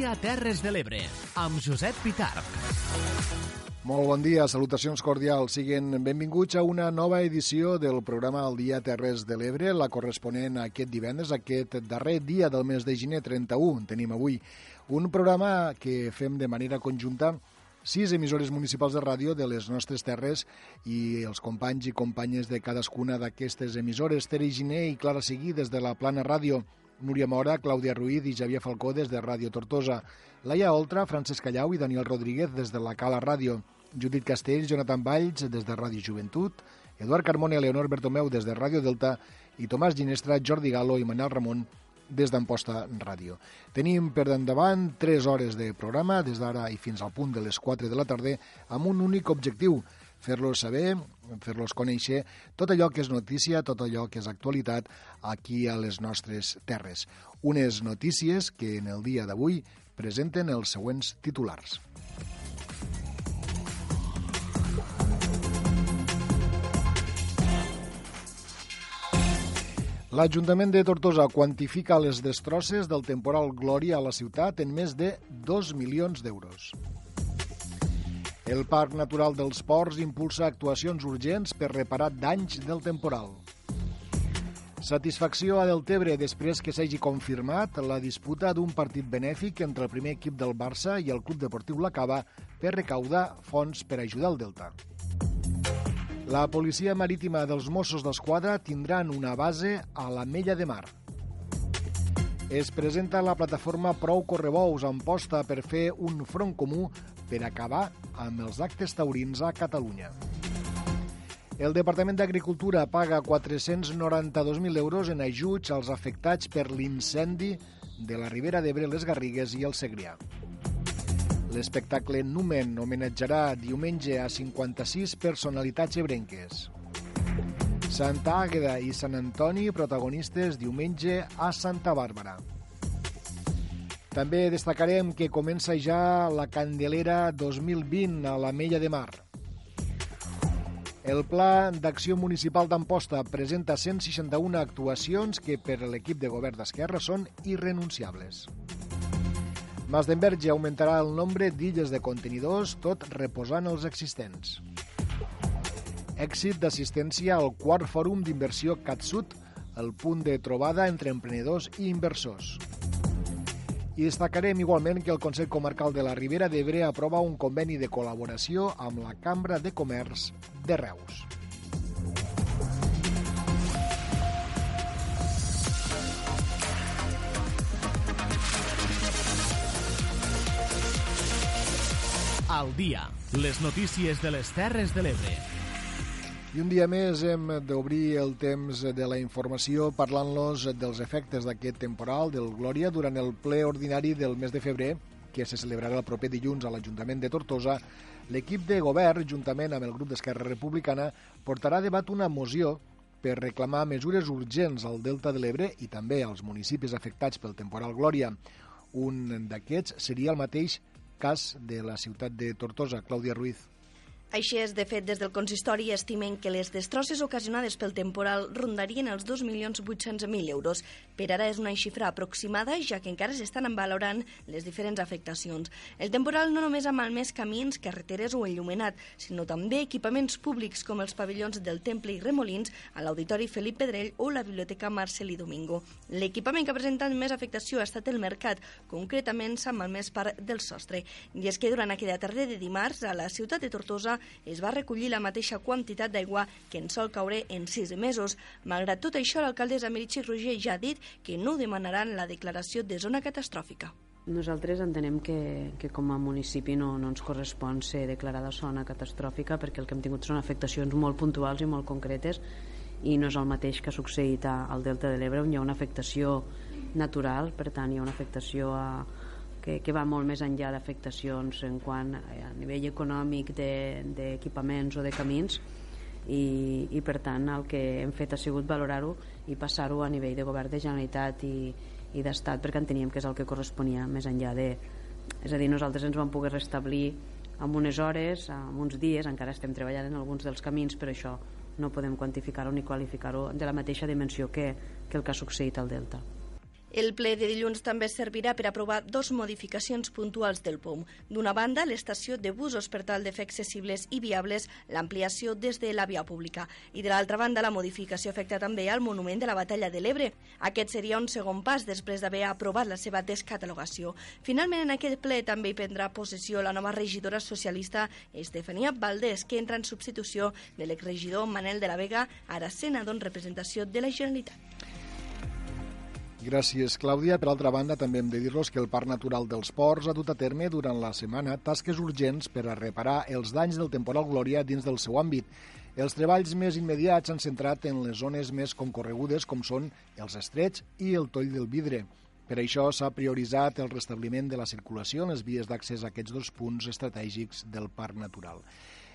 dia Terres de l'Ebre, amb Josep Pitarc. Molt bon dia, salutacions cordials. Siguin benvinguts a una nova edició del programa El dia Terres de l'Ebre, la corresponent a aquest divendres, aquest darrer dia del mes de gener 31. Tenim avui un programa que fem de manera conjunta sis emissores municipals de ràdio de les nostres terres i els companys i companyes de cadascuna d'aquestes emissores, Tere Giné i Clara Seguí des de la Plana Ràdio, Núria Mora, Clàudia Ruiz i Xavier Falcó des de Ràdio Tortosa, Laia Oltra, Francesc Callau i Daniel Rodríguez des de la Cala Ràdio, Judit Castells, Jonathan Valls des de Ràdio Joventut, Eduard Carmona i Leonor Bertomeu des de Ràdio Delta. I Tomàs Ginestra, Jordi Galo i Manel Ramon des d'Amposta Ràdio. Tenim per endavant 3 hores de programa, des d'ara i fins al punt de les 4 de la tarda, amb un únic objectiu, fer-los saber, fer-los conèixer tot allò que és notícia, tot allò que és actualitat aquí a les nostres terres. Unes notícies que en el dia d'avui presenten els següents titulars. L'Ajuntament de Tortosa quantifica les destrosses del temporal Glòria a la ciutat en més de 2 milions d'euros. El Parc Natural dels Ports impulsa actuacions urgents per reparar danys del temporal. Satisfacció a Deltebre després que s'hagi confirmat la disputa d'un partit benèfic entre el primer equip del Barça i el Club Deportiu La Cava per recaudar fons per ajudar el Delta. La policia marítima dels Mossos d'Esquadra tindran una base a la Mella de Mar. Es presenta la plataforma Prou Correbous en posta per fer un front comú per acabar amb els actes taurins a Catalunya. El Departament d'Agricultura paga 492.000 euros en ajuts als afectats per l'incendi de la Ribera d'Ebre, les Garrigues i el Segrià. L'espectacle Numen homenatjarà diumenge a 56 personalitats ebrenques. Santa Àgueda i Sant Antoni, protagonistes diumenge a Santa Bàrbara. També destacarem que comença ja la Candelera 2020 a la Mella de Mar. El Pla d'Acció Municipal d'Amposta presenta 161 actuacions que per l'equip de govern d'Esquerra són irrenunciables. Masdenverge augmentarà el nombre d'illes de contenidors, tot reposant els existents. Èxit d'assistència al quart fòrum d'inversió CatSud, el punt de trobada entre emprenedors i inversors. I destacarem igualment que el Consell Comarcal de la Ribera d'Ebre aprova un conveni de col·laboració amb la Cambra de Comerç de Reus. Al dia, les notícies de les Terres de l'Ebre. I un dia més hem d'obrir el temps de la informació parlant-los dels efectes d'aquest temporal del Glòria durant el ple ordinari del mes de febrer que se celebrarà el proper dilluns a l'Ajuntament de Tortosa, l'equip de govern, juntament amb el grup d'Esquerra Republicana, portarà a debat una moció per reclamar mesures urgents al Delta de l'Ebre i també als municipis afectats pel temporal Glòria. Un d'aquests seria el mateix cas de la ciutat de Tortosa, Clàudia Ruiz. Així és, de fet, des del consistori estimen que les destrosses ocasionades pel temporal rondarien els 2.800.000 euros. Per ara és una xifra aproximada, ja que encara s'estan valorant les diferents afectacions. El temporal no només ha malmès camins, carreteres o enllumenat, sinó també equipaments públics com els pavellons del Temple i Remolins, a l'Auditori Felip Pedrell o la Biblioteca Marceli Domingo. L'equipament que ha presentat més afectació ha estat el mercat, concretament s'ha malmès part del sostre. I és que durant aquella tarda de dimarts, a la ciutat de Tortosa, es va recollir la mateixa quantitat d'aigua que en sol caure en sis mesos. Malgrat tot això, l'alcaldessa Meritxell Roger ja ha dit que no demanaran la declaració de zona catastròfica. Nosaltres entenem que, que com a municipi no, no ens correspon ser declarada zona catastròfica perquè el que hem tingut són afectacions molt puntuals i molt concretes i no és el mateix que ha succeït al Delta de l'Ebre on hi ha una afectació natural, per tant hi ha una afectació a, que, que va molt més enllà d'afectacions en quant eh, a nivell econòmic d'equipaments de, o de camins i, i per tant el que hem fet ha sigut valorar-ho i passar-ho a nivell de govern de Generalitat i, i d'Estat perquè enteníem que és el que corresponia més enllà de... És a dir, nosaltres ens vam poder restablir amb unes hores, amb uns dies, encara estem treballant en alguns dels camins, però això no podem quantificar-ho ni qualificar-ho de la mateixa dimensió que, que el que ha succeït al Delta. El ple de dilluns també servirà per aprovar dos modificacions puntuals del POM. D'una banda, l'estació de busos per tal de fer accessibles i viables l'ampliació des de la via pública. I de l'altra banda, la modificació afecta també al monument de la Batalla de l'Ebre. Aquest seria un segon pas després d'haver aprovat la seva descatalogació. Finalment, en aquest ple també hi prendrà possessió la nova regidora socialista Estefania Valdés, que entra en substitució de l'exregidor Manel de la Vega, ara senador en representació de la Generalitat. Gràcies, Clàudia. Per altra banda, també hem de dir-los que el Parc Natural dels Ports ha dut a terme durant la setmana tasques urgents per a reparar els danys del temporal Glòria dins del seu àmbit. Els treballs més immediats s'han centrat en les zones més concorregudes, com són els estrets i el toll del vidre. Per això s'ha prioritzat el restabliment de la circulació en les vies d'accés a aquests dos punts estratègics del Parc Natural.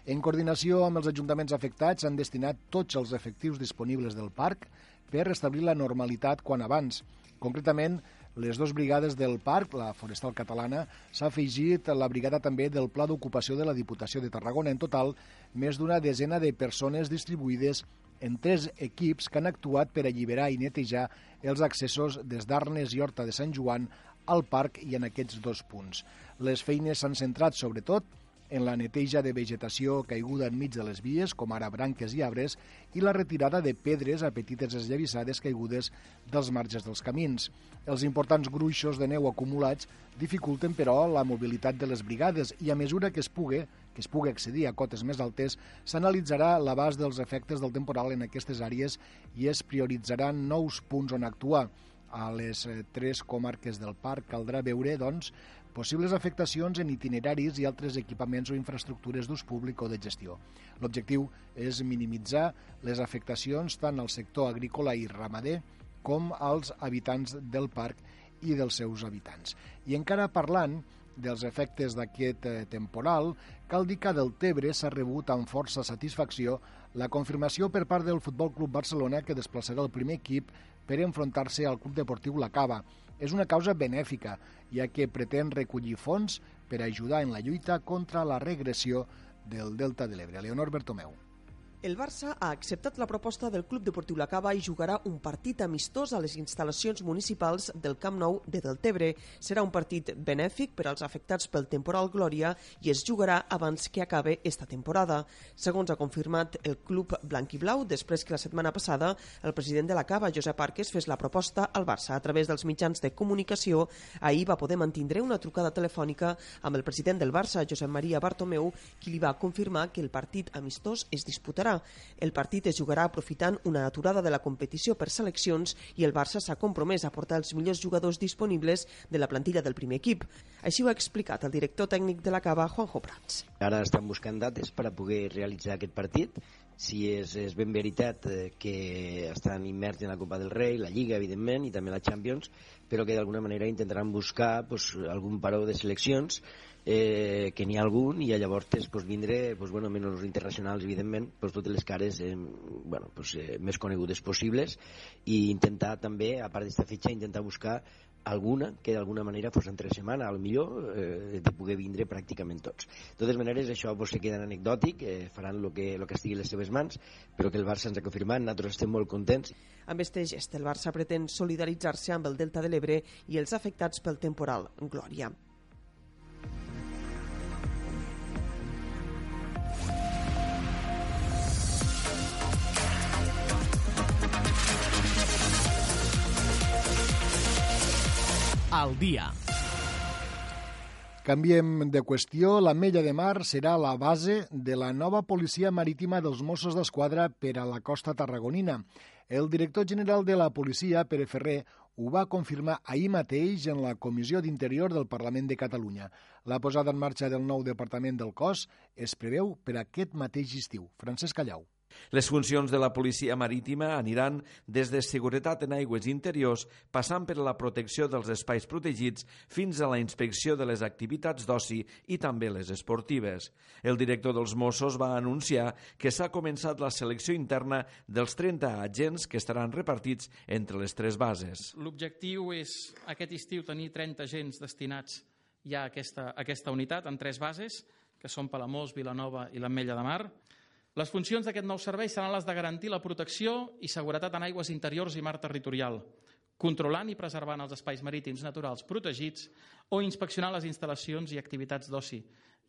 En coordinació amb els ajuntaments afectats, s'han destinat tots els efectius disponibles del parc per restablir la normalitat quan abans. Concretament, les dues brigades del parc, la Forestal Catalana, s'ha afegit la brigada també del Pla d'Ocupació de la Diputació de Tarragona. En total, més d'una desena de persones distribuïdes en tres equips que han actuat per alliberar i netejar els accessos des d'Arnes i Horta de Sant Joan al parc i en aquests dos punts. Les feines s'han centrat, sobretot, en la neteja de vegetació caiguda enmig de les vies, com ara branques i arbres, i la retirada de pedres a petites esllavissades caigudes dels marges dels camins. Els importants gruixos de neu acumulats dificulten, però, la mobilitat de les brigades i a mesura que es pugui, que es pugui accedir a cotes més altes, s'analitzarà l'abast dels efectes del temporal en aquestes àrees i es prioritzaran nous punts on actuar. A les eh, tres comarques del parc caldrà veure, doncs, possibles afectacions en itineraris i altres equipaments o infraestructures d'ús públic o de gestió. L'objectiu és minimitzar les afectacions tant al sector agrícola i ramader com als habitants del parc i dels seus habitants. I encara parlant dels efectes d'aquest eh, temporal, cal dir que del Tebre s'ha rebut amb força satisfacció la confirmació per part del Futbol Club Barcelona que desplaçarà el primer equip per enfrontar-se al Club Deportiu La Cava. És una causa benèfica, ja que pretén recollir fons per ajudar en la lluita contra la regressió del Delta de l'Ebre. Leonor Bertomeu. El Barça ha acceptat la proposta del Club Deportiu La Cava i jugarà un partit amistós a les instal·lacions municipals del Camp Nou de Deltebre. Serà un partit benèfic per als afectats pel temporal Glòria i es jugarà abans que acabe esta temporada. Segons ha confirmat el club blanc-i-blau, després que la setmana passada el president de la Cava, Josep Arques, fes la proposta al Barça a través dels mitjans de comunicació, ahir va poder mantindre una trucada telefònica amb el president del Barça, Josep Maria Bartomeu, qui li va confirmar que el partit amistós es disputarà el partit es jugarà aprofitant una aturada de la competició per seleccions i el Barça s'ha compromès a portar els millors jugadors disponibles de la plantilla del primer equip. Així ho ha explicat el director tècnic de la Cava, Juanjo Prats. Ara estan buscant dates per a poder realitzar aquest partit si és, és ben veritat eh, que estan immerts en la Copa del Rei, la Lliga, evidentment, i també la Champions, però que d'alguna manera intentaran buscar pues, algun paró de seleccions eh, que n'hi ha algun i llavors pues, pues, vindre pues, bueno, menys internacionals evidentment pues, totes les cares eh, bueno, pues, eh, més conegudes possibles i intentar també, a part d'esta fitxa intentar buscar alguna que d'alguna manera fos entre setmana, al millor eh, de poder vindre pràcticament tots. De totes maneres, això pues, se queda anecdòtic, eh, faran el que, lo que estigui a les seves mans, però que el Barça ens ha confirmat, nosaltres estem molt contents. Amb este gest, el Barça pretén solidaritzar-se amb el Delta de l'Ebre i els afectats pel temporal Glòria. Al dia. Canviem de qüestió. La Mella de Mar serà la base de la nova policia marítima dels Mossos d'Esquadra per a la costa tarragonina. El director general de la policia, Pere Ferrer, ho va confirmar ahir mateix en la Comissió d'Interior del Parlament de Catalunya. La posada en marxa del nou departament del cos es preveu per aquest mateix estiu. Francesc Callau. Les funcions de la policia marítima aniran des de seguretat en aigües interiors, passant per la protecció dels espais protegits fins a la inspecció de les activitats d'oci i també les esportives. El director dels Mossos va anunciar que s'ha començat la selecció interna dels 30 agents que estaran repartits entre les tres bases. L'objectiu és aquest estiu tenir 30 agents destinats ja a aquesta, a aquesta unitat en tres bases, que són Palamós, Vilanova i l'Ametlla de Mar. Les funcions d'aquest nou servei seran les de garantir la protecció i seguretat en aigües interiors i mar territorial, controlant i preservant els espais marítims naturals protegits o inspeccionar les instal·lacions i activitats d'oci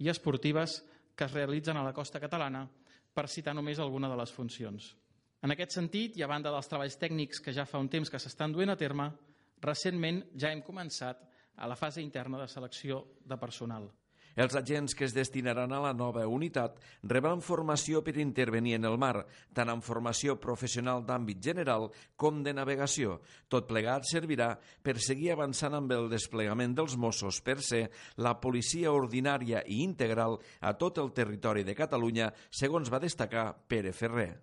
i esportives que es realitzen a la costa catalana, per citar només alguna de les funcions. En aquest sentit, i a banda dels treballs tècnics que ja fa un temps que s'estan duent a terme, recentment ja hem començat a la fase interna de selecció de personal. Els agents que es destinaran a la nova unitat rebran formació per intervenir en el mar, tant en formació professional d'àmbit general com de navegació. Tot plegat servirà per seguir avançant amb el desplegament dels Mossos per ser la policia ordinària i integral a tot el territori de Catalunya, segons va destacar Pere Ferrer.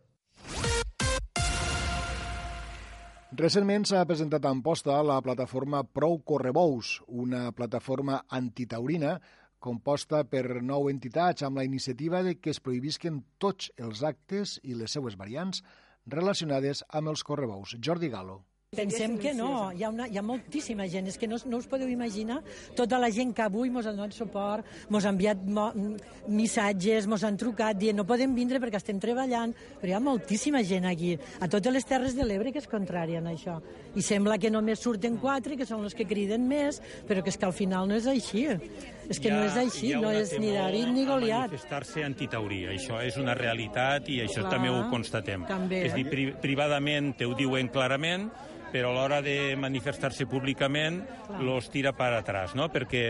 Recentment s'ha presentat en posta la plataforma Prou Correbous, una plataforma antitaurina composta per nou entitats amb la iniciativa de que es prohibisquen tots els actes i les seues variants relacionades amb els correbous. Jordi Galo. Pensem que no, hi ha, una, hi ha moltíssima gent, és que no, no us podeu imaginar tota la gent que avui ens ha donat suport, ens ha enviat mo, missatges, ens han trucat dient no podem vindre perquè estem treballant, però hi ha moltíssima gent aquí, a totes les Terres de l'Ebre que és contrària a això. I sembla que només surten quatre, que són els que criden més, però que és que al final no és així. És que ha, no és així, no és ni David ni Goliat. manifestar-se antitauria, això és una realitat i això Clar, també ho constatem. També. És dir, pri privadament te ho diuen clarament, però a l'hora de manifestar-se públicament los tira per atrás, no? Perquè,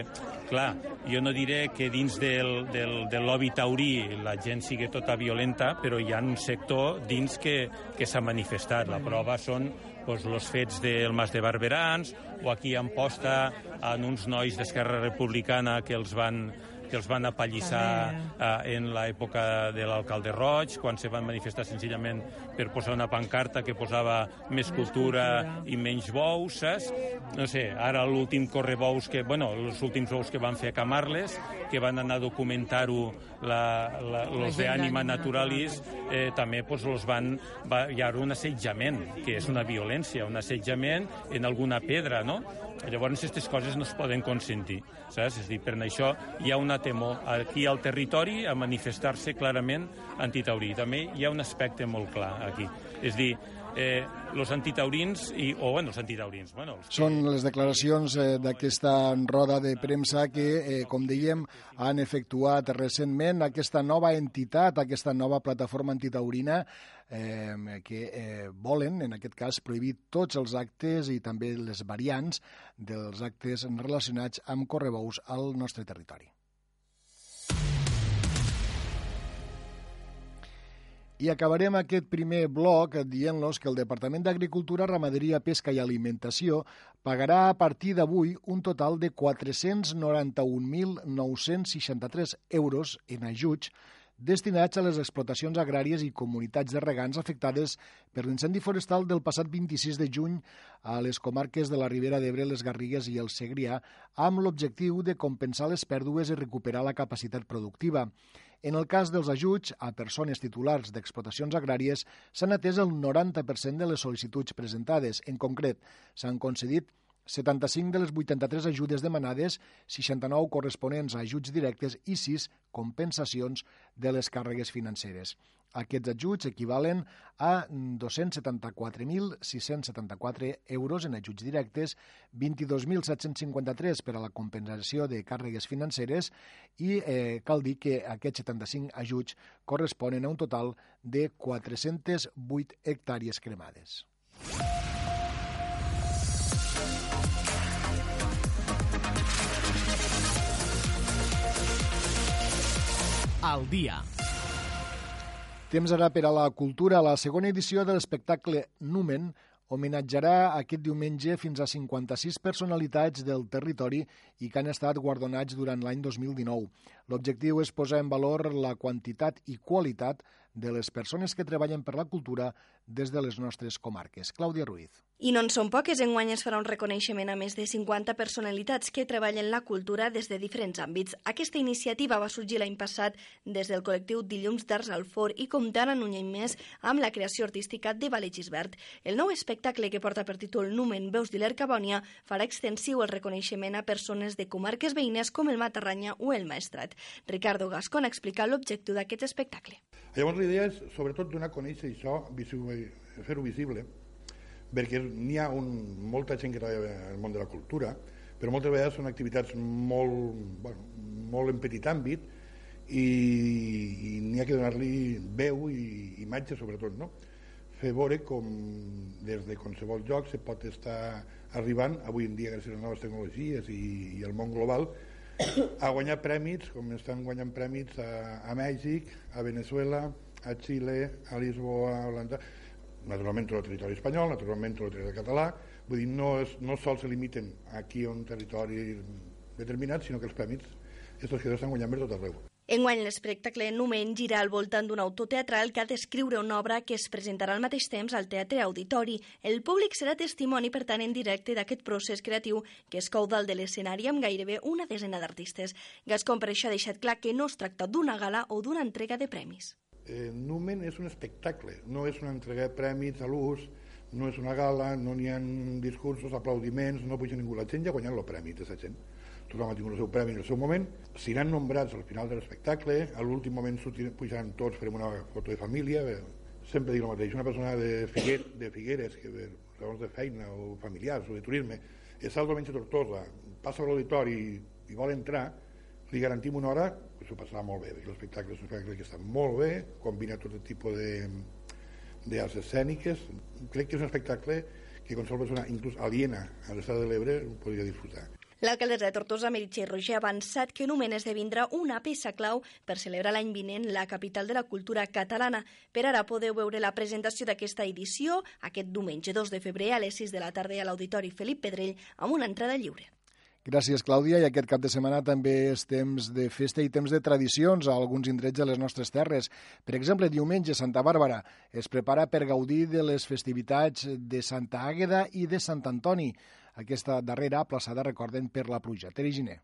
clar, jo no diré que dins del, del, del lobby taurí la gent sigui tota violenta, però hi ha un sector dins que, que s'ha manifestat. La prova són doncs, els fets del Mas de Barberans o aquí en posta en uns nois d'Esquerra Republicana que els van que els van apallissar eh, en l'època de l'alcalde Roig, quan se van manifestar senzillament per posar una pancarta que posava més, cultura, i menys bous, saps? No sé, ara l'últim correbous que, bueno, els últims bous que van fer a Camarles, que van anar a documentar-ho los de Naturalis, eh, també pues, los van, va, hi ha un assetjament, que és una violència, un assetjament en alguna pedra, no? Llavors, aquestes coses no es poden consentir, saps? És dir, per això hi ha una temor aquí al territori a manifestar-se clarament antitaurí. També hi ha un aspecte molt clar aquí. És dir, eh, los antitaurins i, o bueno, els antitaurins. Bueno, els. Són les declaracions eh, d'aquesta roda de premsa que, eh, com dèiem, han efectuat recentment aquesta nova entitat, aquesta nova plataforma antitaurina eh, que eh, volen, en aquest cas, prohibir tots els actes i també les variants dels actes relacionats amb correbous al nostre territori. I acabarem aquest primer bloc dient-los que el Departament d'Agricultura, Ramaderia, Pesca i Alimentació pagarà a partir d'avui un total de 491.963 euros en ajuts destinats a les explotacions agràries i comunitats de regants afectades per l'incendi forestal del passat 26 de juny a les comarques de la Ribera d'Ebre, les Garrigues i el Segrià, amb l'objectiu de compensar les pèrdues i recuperar la capacitat productiva. En el cas dels ajuts a persones titulars d'explotacions agràries, s'han atès el 90% de les sol·licituds presentades. En concret, s'han concedit 75 de les 83 ajudes demanades, 69 corresponents a ajuts directes i 6 compensacions de les càrregues financeres. Aquests ajuts equivalen a 274.674 euros en ajuts directes, 22.753 per a la compensació de càrregues financeres i eh, cal dir que aquests 75 ajuts corresponen a un total de 408 hectàrees cremades. Al dia Temps ara per a la cultura. La segona edició de l'espectacle Numen homenatjarà aquest diumenge fins a 56 personalitats del territori i que han estat guardonats durant l'any 2019. L'objectiu és posar en valor la quantitat i qualitat de les persones que treballen per la cultura des de les nostres comarques. Clàudia Ruiz. I no en són poques, enguany es farà un reconeixement a més de 50 personalitats que treballen la cultura des de diferents àmbits. Aquesta iniciativa va sorgir l'any passat des del col·lectiu Dilluns d'Arts al For i comptarà en un any més amb la creació artística de Ballet Gisbert. El nou espectacle que porta per títol Numen Veus d'Hiler-Cabònia farà extensiu el reconeixement a persones de comarques veïnes com el Matarranya o el Maestrat. Ricardo Gascon explica l'objectiu d'aquest espectacle. Llavors la idea és sobretot donar a conèixer això, fer-ho visible, perquè n'hi ha un, molta gent que treballa en el món de la cultura, però moltes vegades són activitats molt, bueno, molt en petit àmbit i, i n'hi ha que donar-li veu i imatge sobretot, no? fer veure com des de qualsevol lloc se pot estar arribant, avui en dia gràcies a les noves tecnologies i, i el món global, a guanyar prèmits, com estan guanyant prèmits a, a Mèxic, a Venezuela, a Xile, a Lisboa, a Holanda, naturalment tot el territori espanyol, naturalment tot el territori català, vull dir, no, és, no sols se limiten aquí a un territori determinat, sinó que els prèmits estos que estan guanyant per tot arreu. Enguany l'espectacle Numen gira al voltant d'un autor teatral que ha d'escriure una obra que es presentarà al mateix temps al Teatre Auditori. El públic serà testimoni, per tant, en directe d'aquest procés creatiu que es cou dalt de l'escenari amb gairebé una desena d'artistes. Gascon per això ha deixat clar que no es tracta d'una gala o d'una entrega de premis. Eh, Numen és un espectacle, no és una entrega de premis a l'ús, no és una gala, no n'hi ha discursos, aplaudiments, no puja ningú. La gent ja ha guanyat el premi de gent tothom ha tingut el seu premi en el seu moment, seran nombrats al final de l'espectacle, a l'últim moment pujaran tots, farem una foto de família, sempre dic el mateix, una persona de, Figuer, de Figueres, que per raons de feina o familiars o de turisme, és al menys Tortosa, passa a l'auditori i, i vol entrar, li garantim una hora, que s'ho passarà molt bé, perquè l'espectacle és un espectacle que està molt bé, combina tot el tipus de d'arts escèniques, crec que és un espectacle que qualsevol persona, inclús aliena a l'estat de l'Ebre, podria disfrutar. L'alcaldessa de Tortosa, Meritxell Roger, ha avançat que Numen esdevindrà una peça clau per celebrar l'any vinent la capital de la cultura catalana. Per ara podeu veure la presentació d'aquesta edició aquest diumenge 2 de febrer a les 6 de la tarda a l'Auditori Felip Pedrell amb una entrada lliure. Gràcies, Clàudia. I aquest cap de setmana també és temps de festa i temps de tradicions a alguns indrets de les nostres terres. Per exemple, diumenge, Santa Bàrbara es prepara per gaudir de les festivitats de Santa Àgueda i de Sant Antoni. Aquesta darrera aplaçada, recorden, per la pluja. Teri Giner.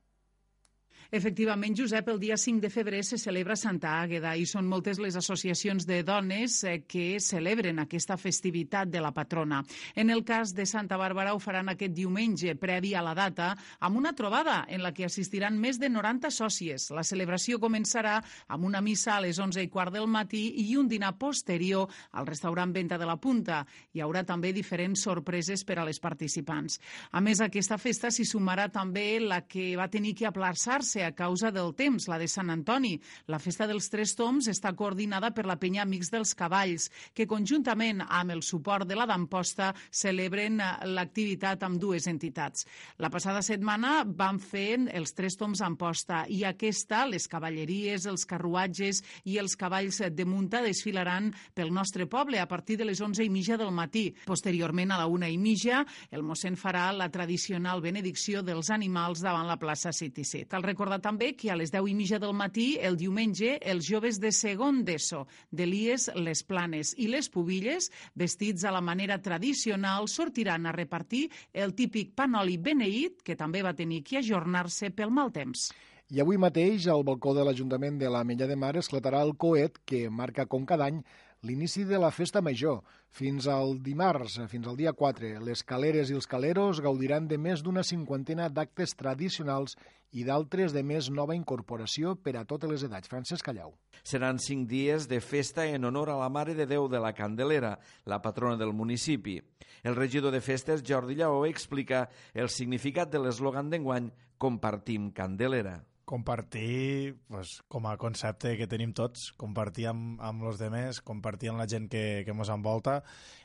Efectivament, Josep, el dia 5 de febrer se celebra Santa Àgueda i són moltes les associacions de dones eh, que celebren aquesta festivitat de la patrona. En el cas de Santa Bàrbara ho faran aquest diumenge, previ a la data, amb una trobada en la que assistiran més de 90 sòcies. La celebració començarà amb una missa a les 11 i quart del matí i un dinar posterior al restaurant Venta de la Punta. Hi haurà també diferents sorpreses per a les participants. A més, a aquesta festa s'hi sumarà també la que va tenir que aplaçar-se ser a causa del temps, la de Sant Antoni. La festa dels Tres Toms està coordinada per la penya Amics dels Cavalls, que conjuntament amb el suport de la d'Amposta celebren eh, l'activitat amb dues entitats. La passada setmana van fer els Tres Toms Amposta i aquesta, les cavalleries, els carruatges i els cavalls de munta desfilaran pel nostre poble a partir de les 11 i mitja del matí. Posteriorment, a la una i mitja, el mossèn farà la tradicional benedicció dels animals davant la plaça City Set. Cal recordar recordar també que a les 10 i mitja del matí, el diumenge, els joves de segon d'ESO, de l'IES Les Planes i les Pubilles, vestits a la manera tradicional, sortiran a repartir el típic panoli beneït, que també va tenir que ajornar-se pel mal temps. I avui mateix, al balcó de l'Ajuntament de la Mella de Mar, esclatarà el coet que marca, com cada any, l'inici de la festa major. Fins al dimarts, fins al dia 4, les caleres i els caleros gaudiran de més d'una cinquantena d'actes tradicionals i d'altres de més nova incorporació per a totes les edats. Francesc Callau. Seran cinc dies de festa en honor a la Mare de Déu de la Candelera, la patrona del municipi. El regidor de festes, Jordi Lleó, explica el significat de l'eslògan d'enguany Compartim Candelera compartir pues, com a concepte que tenim tots, compartir amb, amb els demés, compartir amb la gent que, que ens envolta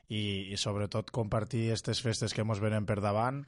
i, i sobretot compartir aquestes festes que ens venen per davant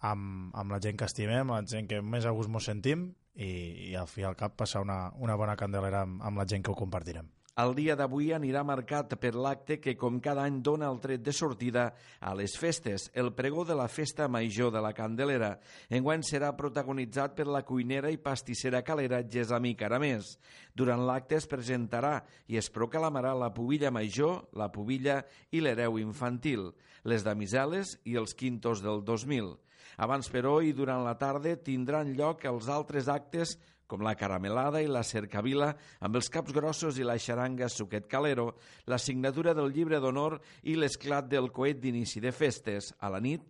amb, amb la gent que estimem, la gent que més a gust ens sentim i, i al fi al cap passar una, una bona candelera amb, amb la gent que ho compartirem. El dia d'avui anirà marcat per l'acte que, com cada any, dona el tret de sortida a les festes, el pregó de la Festa Major de la Candelera. Enguany serà protagonitzat per la cuinera i pastissera calera Gesamí Caramés. Durant l'acte es presentarà i es proclamarà la pubilla major, la pubilla i l'hereu infantil, les damiseles i els quintos del 2000. Abans, però, i durant la tarda tindran lloc els altres actes com la caramelada i la cercavila amb els caps grossos i la xaranga suquet calero, la signatura del llibre d'honor i l'esclat del coet d'inici de festes. A la nit,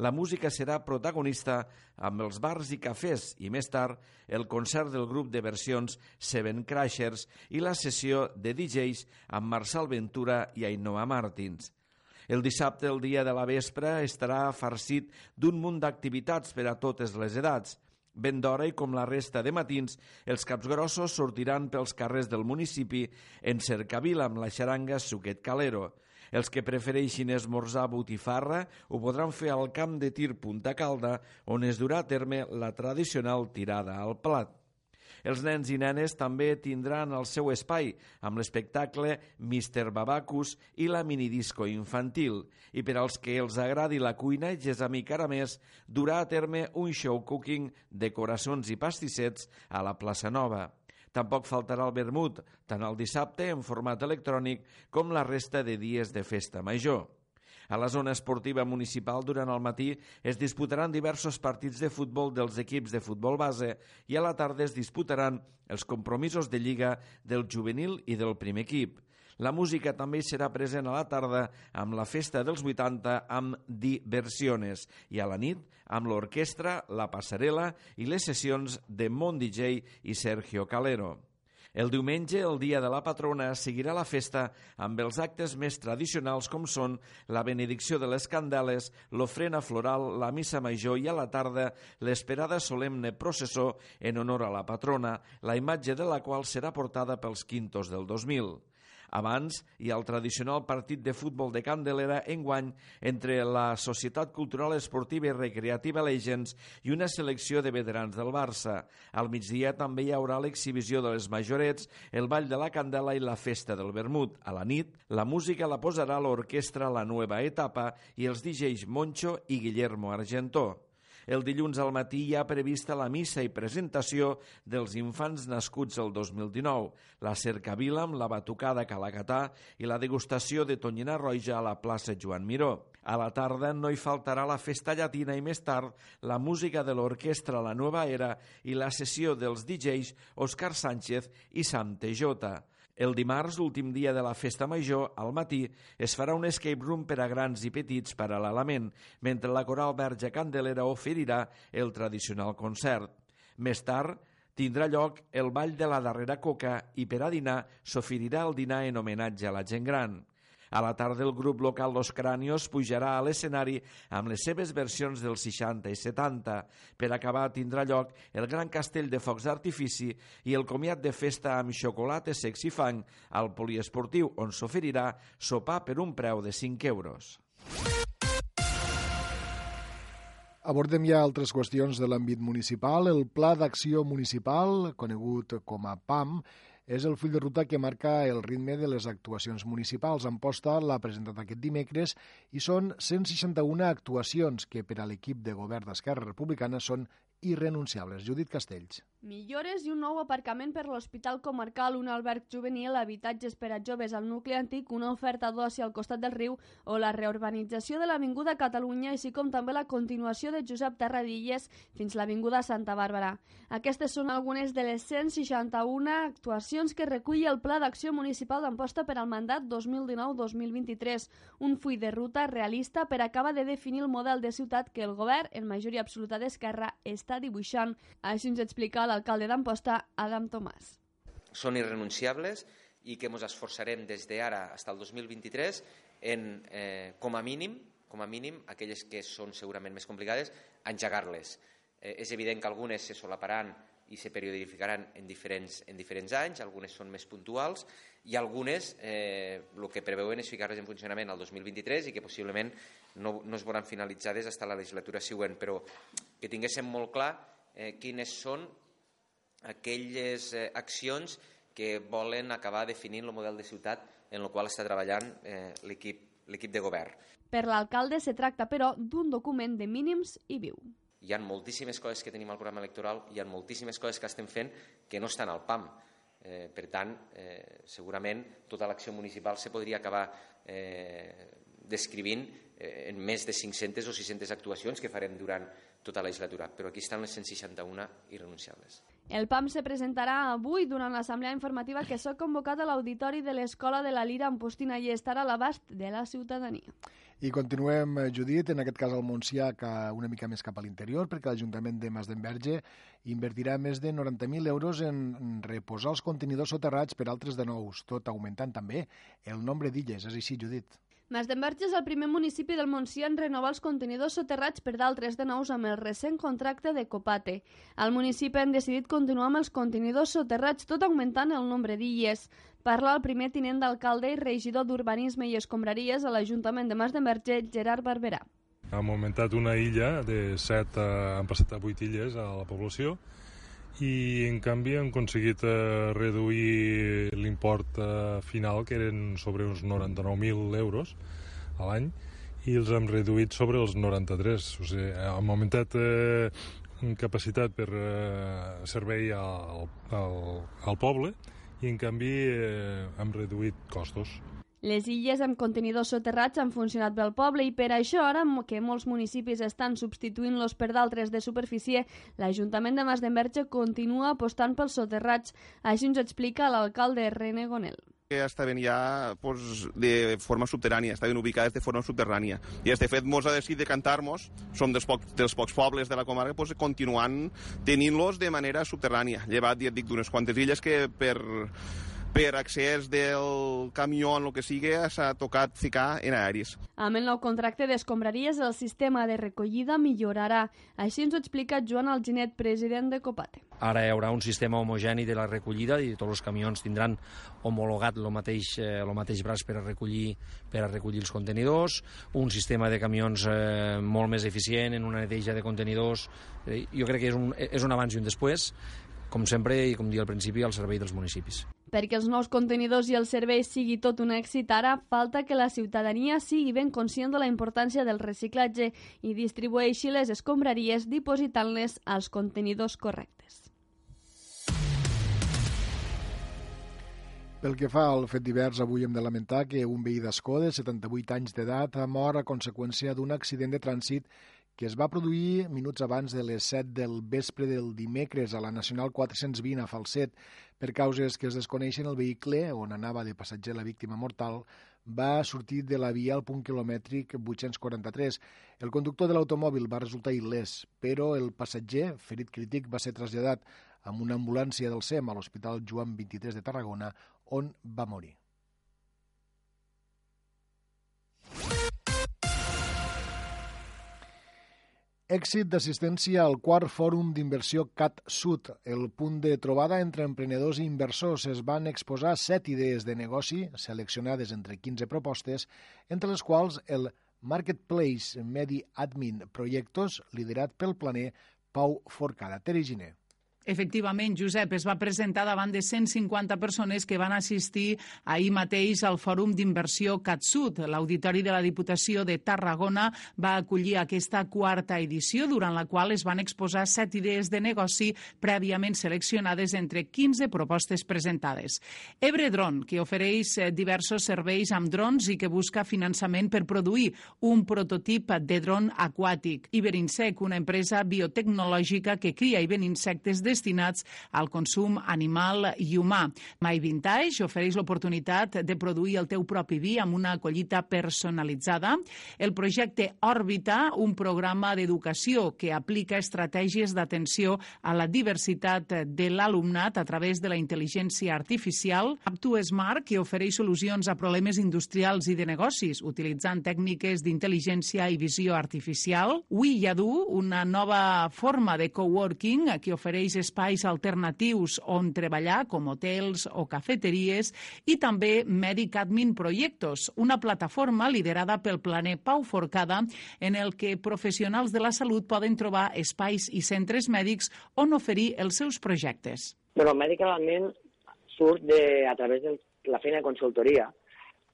la música serà protagonista amb els bars i cafès i més tard el concert del grup de versions Seven Crashers i la sessió de DJs amb Marçal Ventura i Ainhoa Martins. El dissabte, el dia de la vespre, estarà farcit d'un munt d'activitats per a totes les edats. Ben d'hora i com la resta de matins, els capgrossos sortiran pels carrers del municipi en cercavila amb la xaranga Suquet Calero. Els que prefereixin esmorzar botifarra ho podran fer al camp de tir Punta Calda, on es durà a terme la tradicional tirada al plat. Els nens i nenes també tindran el seu espai amb l'espectacle Mr. Babacus i la minidisco infantil. I per als que els agradi la cuina, Gesami Caramés durà a terme un show cooking de coraçons i pastissets a la plaça Nova. Tampoc faltarà el vermut, tant el dissabte en format electrònic com la resta de dies de festa major. A la zona esportiva municipal durant el matí es disputaran diversos partits de futbol dels equips de futbol base i a la tarda es disputaran els compromisos de lliga del juvenil i del primer equip. La música també serà present a la tarda amb la festa dels 80 amb diversiones i a la nit amb l'orquestra, la passarel·la i les sessions de Mon DJ i Sergio Calero. El diumenge, el dia de la patrona, seguirà la festa amb els actes més tradicionals com són la benedicció de les candeles, l'ofrena floral, la missa major i a la tarda l'esperada solemne processó en honor a la patrona, la imatge de la qual serà portada pels quintos del 2000. Abans ha el tradicional partit de futbol de Candelera enguany entre la Societat Cultural Esportiva i Recreativa Legends i una selecció de veterans del Barça. Al migdia també hi haurà l'exhibició de les majorets, el ball de la candela i la festa del vermut. A la nit, la música la posarà l'orquestra La Nueva Etapa i els DJs Moncho i Guillermo Argentó. El dilluns al matí hi ha prevista la missa i presentació dels infants nascuts el 2019, la cercavila amb la batucada Calacatà i la degustació de tonyina roja a la plaça Joan Miró. A la tarda no hi faltarà la festa llatina i més tard la música de l'orquestra La Nueva Era i la sessió dels DJs Òscar Sánchez i Sam Tejota. El dimarts, últim dia de la festa major, al matí, es farà un escape room per a grans i petits paral·lelament, mentre la Coral Verge Candelera oferirà el tradicional concert. Més tard, tindrà lloc el ball de la darrera coca i per a dinar s'oferirà el dinar en homenatge a la gent gran. A la tarda el grup local Los Cranios pujarà a l'escenari amb les seves versions dels 60 i 70. Per acabar tindrà lloc el gran castell de focs d'artifici i el comiat de festa amb xocolata, sex i fang al poliesportiu on s'oferirà sopar per un preu de 5 euros. Abordem ja altres qüestions de l'àmbit municipal. El Pla d'Acció Municipal, conegut com a PAM, és el full de ruta que marca el ritme de les actuacions municipals. Amposta l'ha presentat aquest dimecres i són 161 actuacions que per a l'equip de govern d'Esquerra Republicana són irrenunciables. Judit Castells. Millores i un nou aparcament per l'Hospital Comarcal, un alberg juvenil, habitatges per a joves al nucli antic, una oferta d'oci al costat del riu o la reurbanització de l'Avinguda Catalunya, així com també la continuació de Josep Terradilles fins l'Avinguda Santa Bàrbara. Aquestes són algunes de les 161 actuacions que recull el Pla d'Acció Municipal d'Amposta per al mandat 2019-2023, un full de ruta realista per acabar de definir el model de ciutat que el govern, en majoria absoluta d'Esquerra, està dibuixant. Així ens explica l'alcalde d'Amposta, Adam Tomàs. Són irrenunciables i que ens esforçarem des d'ara fins al 2023 en, eh, com a mínim, com a mínim, aquelles que són segurament més complicades, engegar-les. Eh, és evident que algunes se solaparan i se periodificaran en diferents, en diferents anys, algunes són més puntuals i algunes eh, el que preveuen és ficar-les en funcionament al 2023 i que possiblement no, no es veuran finalitzades fins a la legislatura següent, però que tinguéssim molt clar eh, quines són aquelles eh, accions que volen acabar definint el model de ciutat en el qual està treballant eh, l'equip de govern. Per l'alcalde se tracta, però, d'un document de mínims i viu. Hi ha moltíssimes coses que tenim al programa electoral, hi ha moltíssimes coses que estem fent que no estan al PAM. Eh, per tant, eh, segurament tota l'acció municipal se podria acabar eh, descrivint eh, en més de 500 o 600 actuacions que farem durant tota la legislatura, però aquí estan les 161 irrenunciables. El PAM se presentarà avui durant l'assemblea informativa que s'ha convocat a l'auditori de l'Escola de la Lira Ampostina i estarà a l'abast de la ciutadania. I continuem, eh, Judit, en aquest cas al Montsià, que una mica més cap a l'interior, perquè l'Ajuntament de Mas d'Enverge invertirà més de 90.000 euros en reposar els contenidors soterrats per altres de nous, tot augmentant també el nombre d'illes. És així, Judit. Masdenverge és el primer municipi del Montsià en renovar els contenidors soterrats per d'altres de nous amb el recent contracte de Copate. Al municipi han decidit continuar amb els contenidors soterrats, tot augmentant el nombre d'illes. Parla el primer tinent d'alcalde i regidor d'Urbanisme i Escombraries a l'Ajuntament de Masdenverge, Gerard Barberà. Hem augmentat una illa de 7, a, han passat a 8 illes a la població i en canvi han aconseguit eh, reduir l'import eh, final que eren sobre uns 99.000 euros a l'any i els hem reduït sobre els 93 o sigui, hem augmentat eh, capacitat per eh, servei al, al, al poble i en canvi eh, hem reduït costos. Les illes amb contenidors soterrats han funcionat bé al poble i per això, ara que molts municipis estan substituint-los per d'altres de superfície, l'Ajuntament de Masdenverge continua apostant pels soterrats. Així ens explica l'alcalde René Gonel que estaven ja pues, de forma subterrània, estaven ubicades de forma subterrània. I este fet mos ha decidit decantar-nos, som dels, poc, dels pocs pobles de la comarca, pues, continuant tenint-los de manera subterrània, llevat, ja et dic, d'unes quantes illes que per per accés del camió en el que sigui s'ha tocat ficar en aeris. Amb el nou contracte d'escombraries el sistema de recollida millorarà. Així ens ho explica Joan Alginet, president de Copate. Ara hi haurà un sistema homogeni de la recollida i tots els camions tindran homologat el mateix, eh, el mateix braç per a recollir per a recollir els contenidors, un sistema de camions eh, molt més eficient en una neteja de contenidors. Eh, jo crec que és un, és un abans i un després com sempre i com dia al principi, al servei dels municipis. Perquè els nous contenidors i el servei sigui tot un èxit ara, falta que la ciutadania sigui ben conscient de la importància del reciclatge i distribueixi les escombraries dipositant-les als contenidors correctes. Pel que fa al fet divers, avui hem de lamentar que un veí d'Escó de 78 anys d'edat ha mort a conseqüència d'un accident de trànsit que es va produir minuts abans de les 7 del vespre del dimecres a la Nacional 420 a Falset. Per causes que es desconeixen, el vehicle on anava de passatger la víctima mortal va sortir de la via al punt quilomètric 843. El conductor de l'automòbil va resultar il·lès, però el passatger, ferit crític, va ser traslladat amb una ambulància del SEM a l'Hospital Joan 23 de Tarragona, on va morir. Èxit d'assistència al quart fòrum d'inversió CAT Sud. El punt de trobada entre emprenedors i inversors es van exposar set idees de negoci seleccionades entre 15 propostes, entre les quals el Marketplace Medi Admin Projectos, liderat pel planer Pau Forcada. Tere Giner. Efectivament, Josep, es va presentar davant de 150 persones que van assistir ahir mateix al Fòrum d'Inversió CatSud. L'Auditori de la Diputació de Tarragona va acollir aquesta quarta edició, durant la qual es van exposar set idees de negoci prèviament seleccionades entre 15 propostes presentades. Ebredron, que ofereix eh, diversos serveis amb drons i que busca finançament per produir un prototip de dron aquàtic. Iberinsec, una empresa biotecnològica que cria i ven insectes de destinats al consum animal i humà. My Vintage ofereix l'oportunitat de produir el teu propi vi amb una collita personalitzada. El projecte Òrbita, un programa d'educació que aplica estratègies d'atenció a la diversitat de l'alumnat a través de la intel·ligència artificial. Aptu Smart, que ofereix solucions a problemes industrials i de negocis utilitzant tècniques d'intel·ligència i visió artificial. Wiyadu, una nova forma de coworking que ofereix espais alternatius on treballar, com hotels o cafeteries, i també Medic Admin Projectos, una plataforma liderada pel planer Pau Forcada, en el que professionals de la salut poden trobar espais i centres mèdics on oferir els seus projectes. Bueno, Medic Admin surt de, a través de la feina de consultoria,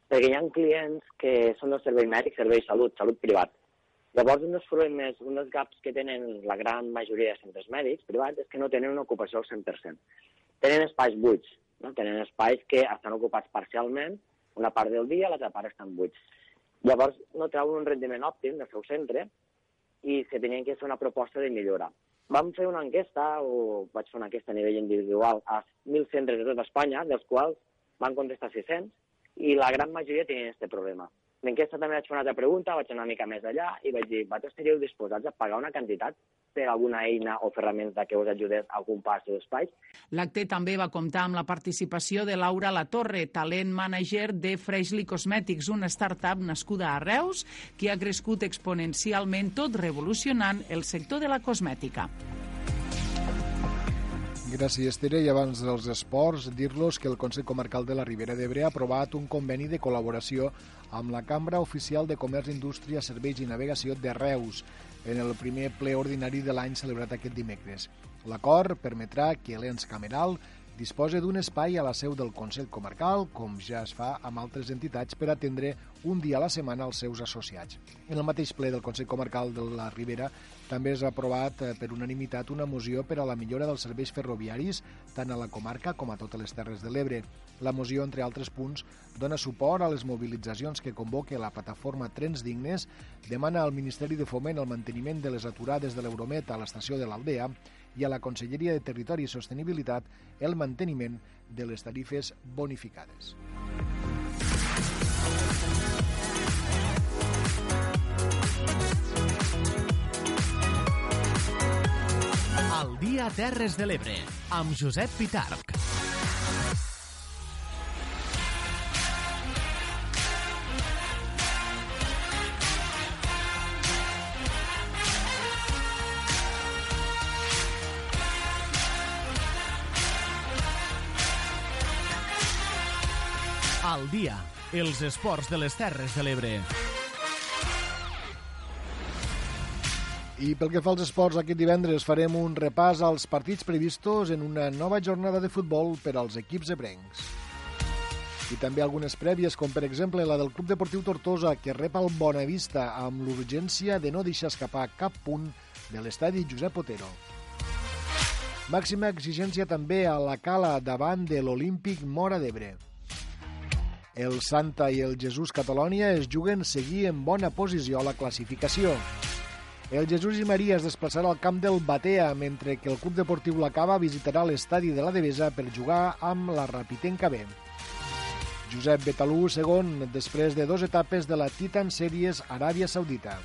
perquè hi ha clients que són del servei mèdic, servei salut, salut privat, Llavors, un dels problemes, un dels gaps que tenen la gran majoria de centres mèdics privats és que no tenen una ocupació al 100%. Tenen espais buits, no? tenen espais que estan ocupats parcialment, una part del dia, l'altra part estan buits. Llavors, no treuen un rendiment òptim del seu centre i se tenien que fer una proposta de millora. Vam fer una enquesta, o vaig fer una enquesta a nivell individual, a 1.000 centres de tota Espanya, dels quals van contestar 600, i la gran majoria tenien aquest problema. L'enquesta també vaig fer una altra pregunta, vaig anar una mica més allà i vaig dir, vosaltres estaríeu disposats a pagar una quantitat per alguna eina o ferramenta que us ajudés a ocupar els seus espais? L'acte també va comptar amb la participació de Laura Latorre, talent manager de Freshly Cosmetics, una startup nascuda a Reus que ha crescut exponencialment tot revolucionant el sector de la cosmètica. Gràcies, Tere. I abans dels esports, dir-los que el Consell Comarcal de la Ribera d'Ebre ha aprovat un conveni de col·laboració amb la Cambra Oficial de Comerç, Indústria, Serveis i Navegació de Reus en el primer ple ordinari de l'any celebrat aquest dimecres. L'acord permetrà que l'ens cameral disposa d'un espai a la seu del Consell Comarcal, com ja es fa amb altres entitats, per atendre un dia a la setmana als seus associats. En el mateix ple del Consell Comarcal de la Ribera també s'ha aprovat eh, per unanimitat una moció per a la millora dels serveis ferroviaris tant a la comarca com a totes les Terres de l'Ebre. La moció, entre altres punts, dona suport a les mobilitzacions que convoca la plataforma Trens Dignes, demana al Ministeri de Foment el manteniment de les aturades de l'Euromet a l'estació de l'Aldea i a la Conselleria de Territori i Sostenibilitat el manteniment de les tarifes bonificades. Al dia Terres de l'Ebre, amb Josep Pitarc. Al dia, els esports de les Terres de l'Ebre. I pel que fa als esports, aquest divendres farem un repàs als partits previstos en una nova jornada de futbol per als equips ebrencs. I també algunes prèvies, com per exemple la del Club Deportiu Tortosa, que rep el Bonavista amb l'urgència de no deixar escapar cap punt de l'estadi Josep Otero. Màxima exigència també a la cala davant de l'Olímpic Mora d'Ebre. El Santa i el Jesús Catalònia es juguen seguir en bona posició a la classificació. El Jesús i Maria es desplaçarà al camp del Batea, mentre que el Club Deportiu La Cava visitarà l'estadi de la Devesa per jugar amb la Rapitenca B. Josep Betalú, segon, després de dues etapes de la Titan Series Aràbia Saudita.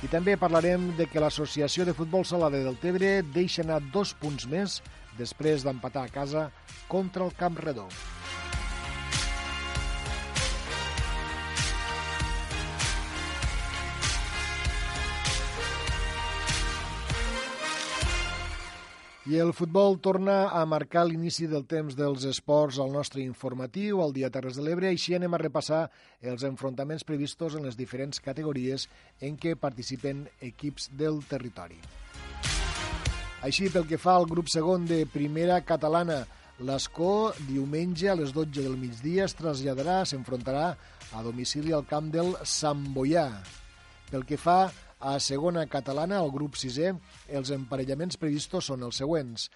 I també parlarem de que l'Associació de Futbol Sala de Deltebre deixa anar dos punts més després d'empatar a casa contra el Camp Redó. I el futbol torna a marcar l'inici del temps dels esports al nostre informatiu, al Dia Terres de l'Ebre. Així anem a repassar els enfrontaments previstos en les diferents categories en què participen equips del territori. Així, pel que fa al grup segon de Primera Catalana, l'Escó, diumenge a les 12 del migdia, es traslladarà, s'enfrontarà a domicili al camp del Sant Boià. Pel que fa a segona catalana, al grup 6è, els emparellaments previstos són els següents.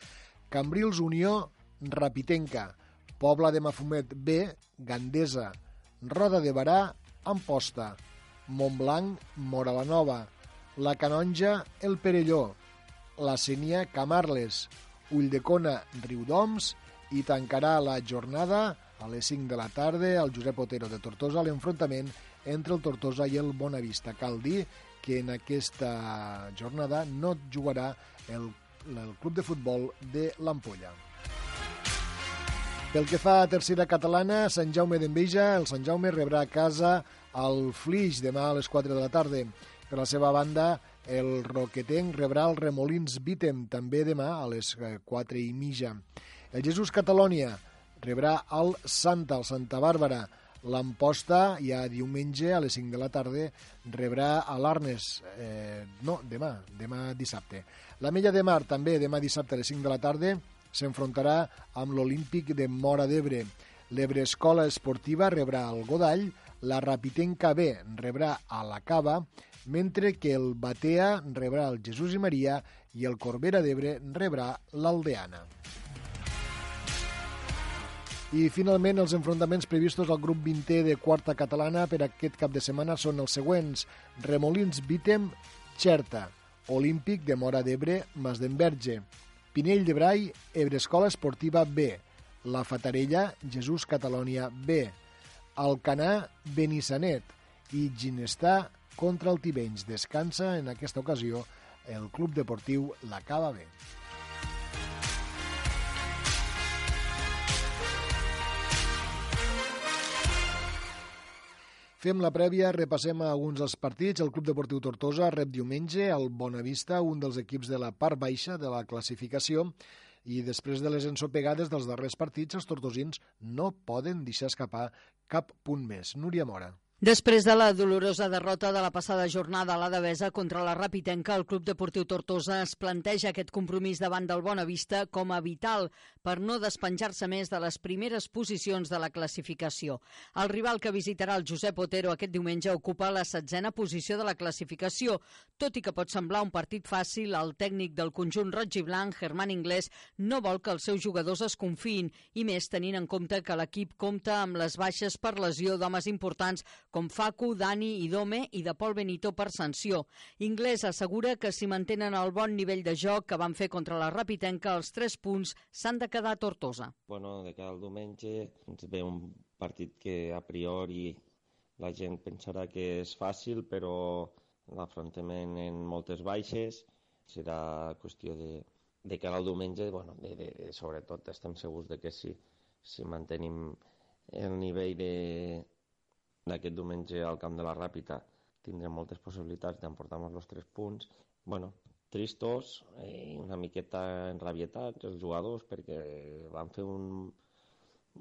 Cambrils Unió, Rapitenca, Pobla de Mafumet B, Gandesa, Roda de Barà, Amposta, Montblanc, Mora la Nova, La Canonja, El Perelló, La Senia, Camarles, Ulldecona, Riudoms. I tancarà la jornada a les 5 de la tarda al Josep Otero de Tortosa l'enfrontament entre el Tortosa i el Bonavista. Cal dir que en aquesta jornada no jugarà el, el club de futbol de l'Ampolla. Pel que fa a tercera catalana, Sant Jaume d'Enveja, el Sant Jaume rebrà a casa el Flix demà a les 4 de la tarda. Per la seva banda, el Roquetenc rebrà el Remolins Vitem també demà a les 4 i mitja. El Jesús Catalònia rebrà el Santa, el Santa Bàrbara, L'Amposta, ja diumenge a les 5 de la tarda, rebrà a l'Arnes, eh, no, demà, demà dissabte. La Mella de Mar, també demà dissabte a les 5 de la tarda, s'enfrontarà amb l'Olímpic de Mora d'Ebre. L'Ebre Escola Esportiva rebrà el Godall, la Rapitenca B rebrà a la Cava, mentre que el Batea rebrà el Jesús i Maria i el Corbera d'Ebre rebrà l'Aldeana. I finalment els enfrontaments previstos al grup 20è de quarta catalana per aquest cap de setmana són els següents. Remolins Vitem, Xerta, Olímpic de Mora d'Ebre, Masdenverge, Pinell de Brai, Ebre Escola Esportiva B, La Fatarella, Jesús Catalònia B, Alcanar Benissanet i Ginestà contra el Tivenys. Descansa en aquesta ocasió el club deportiu l'Acaba bé. Fem la prèvia, repassem alguns dels partits. El Club Deportiu Tortosa rep diumenge al Bonavista, un dels equips de la part baixa de la classificació, i després de les ensopegades dels darrers partits, els tortosins no poden deixar escapar cap punt més. Núria Mora. Després de la dolorosa derrota de la passada jornada a la Devesa contra la Rapitenca, el Club Deportiu Tortosa es planteja aquest compromís davant del Bonavista com a vital per no despenjar-se més de les primeres posicions de la classificació. El rival que visitarà el Josep Otero aquest diumenge ocupa la setzena posició de la classificació. Tot i que pot semblar un partit fàcil, el tècnic del conjunt roig i blanc, Germán Inglés, no vol que els seus jugadors es confiïn, i més tenint en compte que l'equip compta amb les baixes per lesió d'homes importants com Facu, Dani i Dome i de Pol Benito per sanció. Inglés assegura que si mantenen el bon nivell de joc que van fer contra la Rapitenca, els tres punts s'han de quedar a Tortosa. Bueno, de cada diumenge ens ve un partit que a priori la gent pensarà que és fàcil, però l'afrontament en moltes baixes serà qüestió de, de cara al diumenge, bueno, de, de, de, sobretot estem segurs de que si, si mantenim el nivell de, d'aquest diumenge al camp de la Ràpita tindrem moltes possibilitats d'emportar-nos els tres punts. bueno, tristos i una miqueta enrabietats els jugadors perquè van fer un,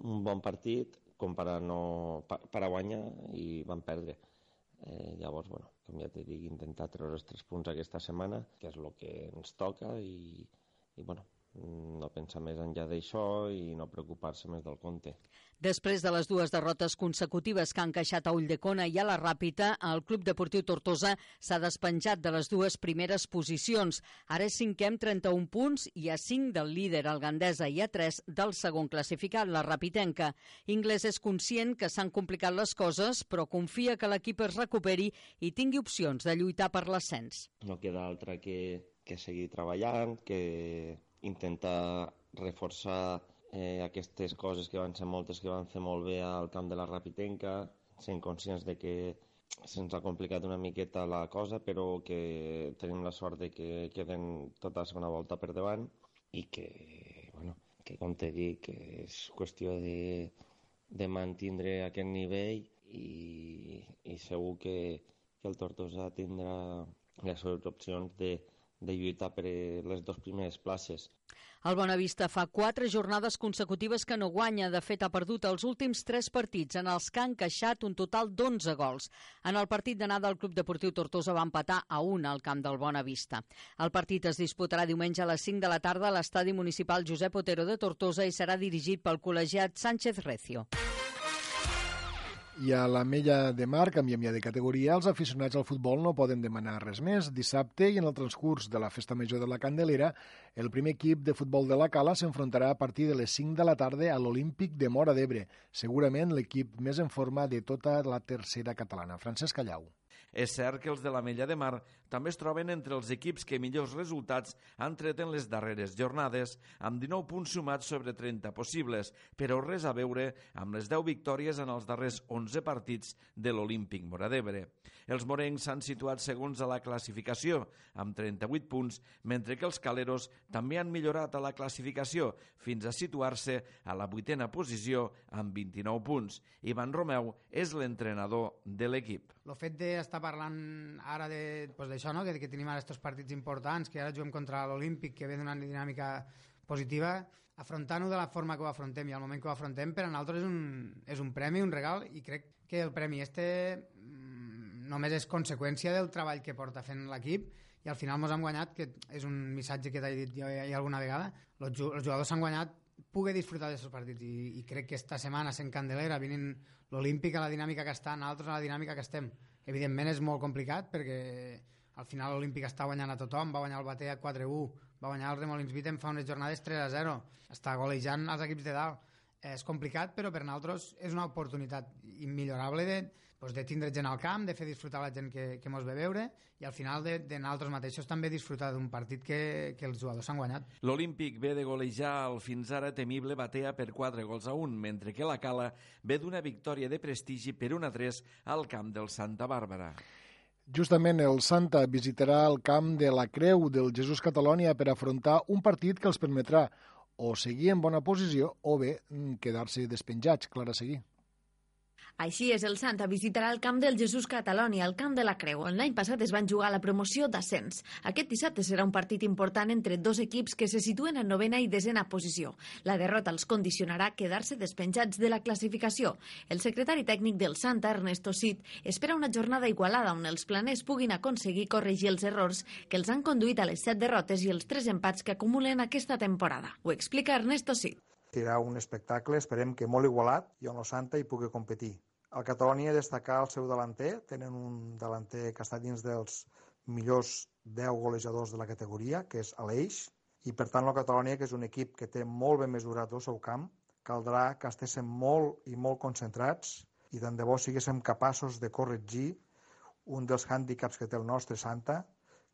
un bon partit com per a, no, per, per a guanyar i van perdre. Eh, llavors, bueno, com ja t'he dit, intentar treure els tres punts aquesta setmana, que és el que ens toca i, i bueno, no pensar més enllà d'això i no preocupar-se més del compte. Després de les dues derrotes consecutives que han queixat a Ulldecona i a la Ràpita, el Club Deportiu Tortosa s'ha despenjat de les dues primeres posicions. Ara és cinquè amb 31 punts i a 5 del líder, el Gandesa, i a 3 del segon classificat, la Rapitenca. Inglés és conscient que s'han complicat les coses, però confia que l'equip es recuperi i tingui opcions de lluitar per l'ascens. No queda altra que, que seguir treballant, que intentar reforçar eh, aquestes coses que van ser moltes que van fer molt bé al camp de la Rapitenca, sent conscients de que se'ns ha complicat una miqueta la cosa, però que tenim la sort de que queden tota la segona volta per davant i que, bueno, que com t'he dit, que és qüestió de, de mantindre aquest nivell i, i segur que, que el Tortosa tindrà les seves opcions de, de lluitar per les dues primeres places. El Bonavista fa quatre jornades consecutives que no guanya. De fet, ha perdut els últims tres partits en els que han encaixat un total d'11 gols. En el partit d'anada, el Club Deportiu Tortosa va empatar a 1 al camp del Bonavista. El partit es disputarà diumenge a les 5 de la tarda a l'estadi municipal Josep Otero de Tortosa i serà dirigit pel col·legiat Sánchez Recio. I a la Mella de Mar, canviem ja de categoria, els aficionats al futbol no poden demanar res més. Dissabte i en el transcurs de la Festa Major de la Candelera, el primer equip de futbol de la Cala s'enfrontarà a partir de les 5 de la tarda a l'Olímpic de Mora d'Ebre, segurament l'equip més en forma de tota la tercera catalana. Francesc Callau. És cert que els de la Mella de Mar també es troben entre els equips que millors resultats han tret en les darreres jornades, amb 19 punts sumats sobre 30 possibles, però res a veure amb les 10 victòries en els darrers 11 partits de l'Olímpic Moradebre. Els morencs s'han situat segons a la classificació, amb 38 punts, mentre que els caleros també han millorat a la classificació, fins a situar-se a la vuitena posició amb 29 punts. Ivan Romeu és l'entrenador de l'equip. El fet d'estar parlant ara d'això, pues no? que, que tenim ara aquests partits importants, que ara juguem contra l'Olímpic, que ve d'una dinàmica positiva, afrontant-ho de la forma que ho afrontem i al moment que ho afrontem per a nosaltres és un, és un premi, un regal i crec que el premi este mm, només és conseqüència del treball que porta fent l'equip i al final ens hem guanyat, que és un missatge que t'he dit jo ja alguna vegada, els jugadors s'han guanyat poder disfrutar d'aquests partits i, i crec que esta setmana sent Candelera, venint l'Olímpic a la dinàmica que està, nosaltres a la dinàmica que estem evidentment és molt complicat perquè al final l'Olímpic està guanyant a tothom, va guanyar el Batea 4-1, va guanyar el Remolins Vitem fa unes jornades 3-0, està golejant els equips de dalt. és complicat, però per nosaltres és una oportunitat immillorable de, pues, de tindre gent al camp, de fer disfrutar la gent que, que mos ve veure i al final de, de nosaltres mateixos també disfrutar d'un partit que, que els jugadors s'han guanyat. L'Olímpic ve de golejar el fins ara temible Batea per 4 gols a 1, mentre que la Cala ve d'una victòria de prestigi per 1 a 3 al camp del Santa Bàrbara. Justament el Santa visitarà el camp de la Creu del Jesús Catalònia per afrontar un partit que els permetrà o seguir en bona posició o bé mm, quedar-se despenjats, Clara Seguir. Així és, el Santa visitarà el camp del Jesús Catalònia, el camp de la Creu, on l'any passat es van jugar la promoció d'ascens. Aquest dissabte serà un partit important entre dos equips que se situen en novena i desena posició. La derrota els condicionarà quedar-se despenjats de la classificació. El secretari tècnic del Santa, Ernesto Cid, espera una jornada igualada on els planers puguin aconseguir corregir els errors que els han conduït a les set derrotes i els tres empats que acumulen aquesta temporada. Ho explica Ernesto Cid. Serà un espectacle, esperem que molt igualat, i on el Santa hi pugui competir. El Catalonia destacar el seu delanter, tenen un delanter que està dins dels millors 10 golejadors de la categoria, que és Aleix, i per tant el Catalonia, que és un equip que té molt ben mesurat el seu camp, caldrà que estéssim molt i molt concentrats i tant de bo siguéssim capaços de corregir un dels hàndicaps que té el nostre Santa,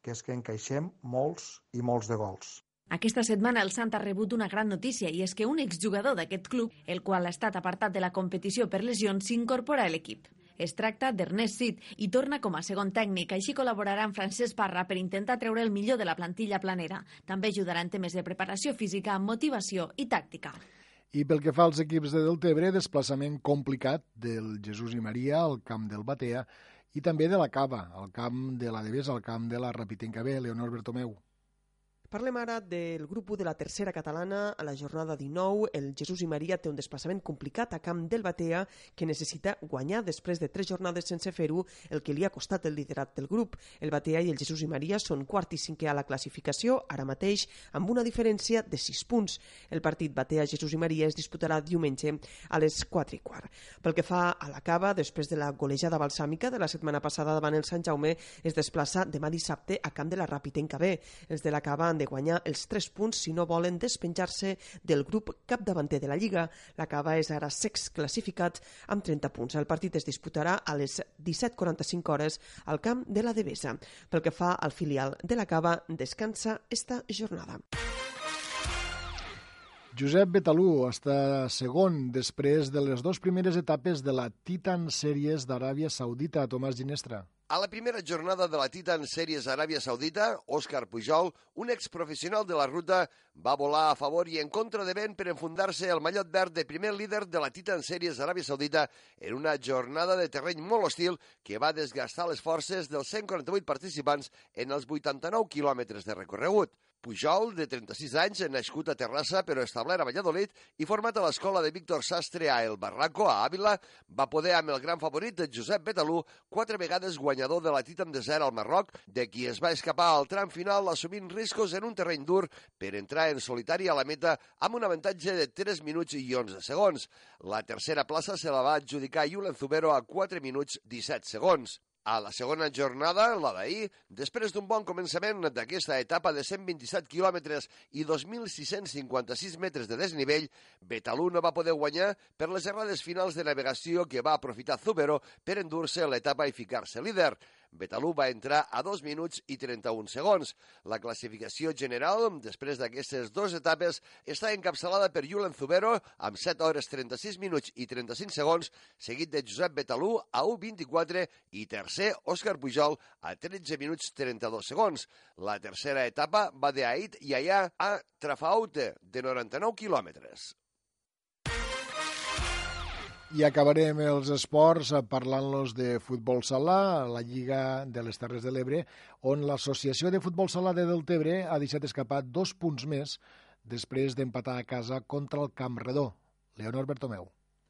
que és que encaixem molts i molts de gols. Aquesta setmana el Sant ha rebut una gran notícia i és que un exjugador d'aquest club, el qual ha estat apartat de la competició per lesions, s'incorpora a l'equip. Es tracta d'Ernest Cid i torna com a segon tècnic. Així col·laborarà amb Francesc Parra per intentar treure el millor de la plantilla planera. També ajudarà en temes de preparació física, motivació i tàctica. I pel que fa als equips de Deltebre, desplaçament complicat del Jesús i Maria al camp del Batea i també de la Cava, al camp de la Devesa, al camp de la Rapitenca B, Leonor Bertomeu. Parlem ara del grup 1 de la tercera catalana. A la jornada 19, el Jesús i Maria té un desplaçament complicat a camp del Batea que necessita guanyar després de tres jornades sense fer-ho, el que li ha costat el liderat del grup. El Batea i el Jesús i Maria són quart i cinquè a la classificació, ara mateix amb una diferència de 6 punts. El partit Batea-Jesús i Maria es disputarà diumenge a les 4 i quart. Pel que fa a la cava, després de la golejada balsàmica de la setmana passada davant el Sant Jaume, es desplaça demà dissabte a camp de la Rapitenca B. Els de la cava de guanyar els 3 punts si no volen despenjar-se del grup capdavanter de la Lliga. La Cava és ara sex classificat amb 30 punts. El partit es disputarà a les 17.45 hores al camp de la Devesa. Pel que fa al filial de la Cava, descansa esta jornada. Josep Betalú està segon després de les dues primeres etapes de la Titan Series d'Aràbia Saudita. Tomàs Ginestra. A la primera jornada de la Titan Series Aràbia Saudita, Òscar Pujol, un exprofessional de la ruta, va volar a favor i en contra de vent per enfundar-se el mallot verd de primer líder de la Titan Series Aràbia Saudita en una jornada de terreny molt hostil que va desgastar les forces dels 148 participants en els 89 quilòmetres de recorregut. Pujol, de 36 anys, nascut a Terrassa però establert a Valladolid i format a l'escola de Víctor Sastre a El Barraco, a Àvila, va poder amb el gran favorit de Josep Betalú, quatre vegades guanyador de la Titan Desert al Marroc, de qui es va escapar al tram final assumint riscos en un terreny dur per entrar en solitari a la meta amb un avantatge de 3 minuts i 11 segons. La tercera plaça se la va adjudicar Julen Zubero a 4 minuts 17 segons. A la segona jornada, la d'ahir, després d'un bon començament d'aquesta etapa de 127 quilòmetres i 2.656 metres de desnivell, Betalú no va poder guanyar per les errades finals de navegació que va aprofitar Zubero per endur-se l'etapa i ficar-se líder. Betalú va entrar a 2 minuts i 31 segons. La classificació general, després d'aquestes dues etapes, està encapçalada per Julen Zubero amb 7 hores 36 minuts i 35 segons, seguit de Josep Betalú a 1.24 i tercer Òscar Pujol a 13 minuts 32 segons. La tercera etapa va de Ait i allà a Trafaute, de 99 quilòmetres. I acabarem els esports parlant-los de futbol sala, la Lliga de les Terres de l'Ebre, on l'Associació de Futbol Sala de Deltebre ha deixat escapar dos punts més després d'empatar a casa contra el Camp Redó. Leonor Bertomeu.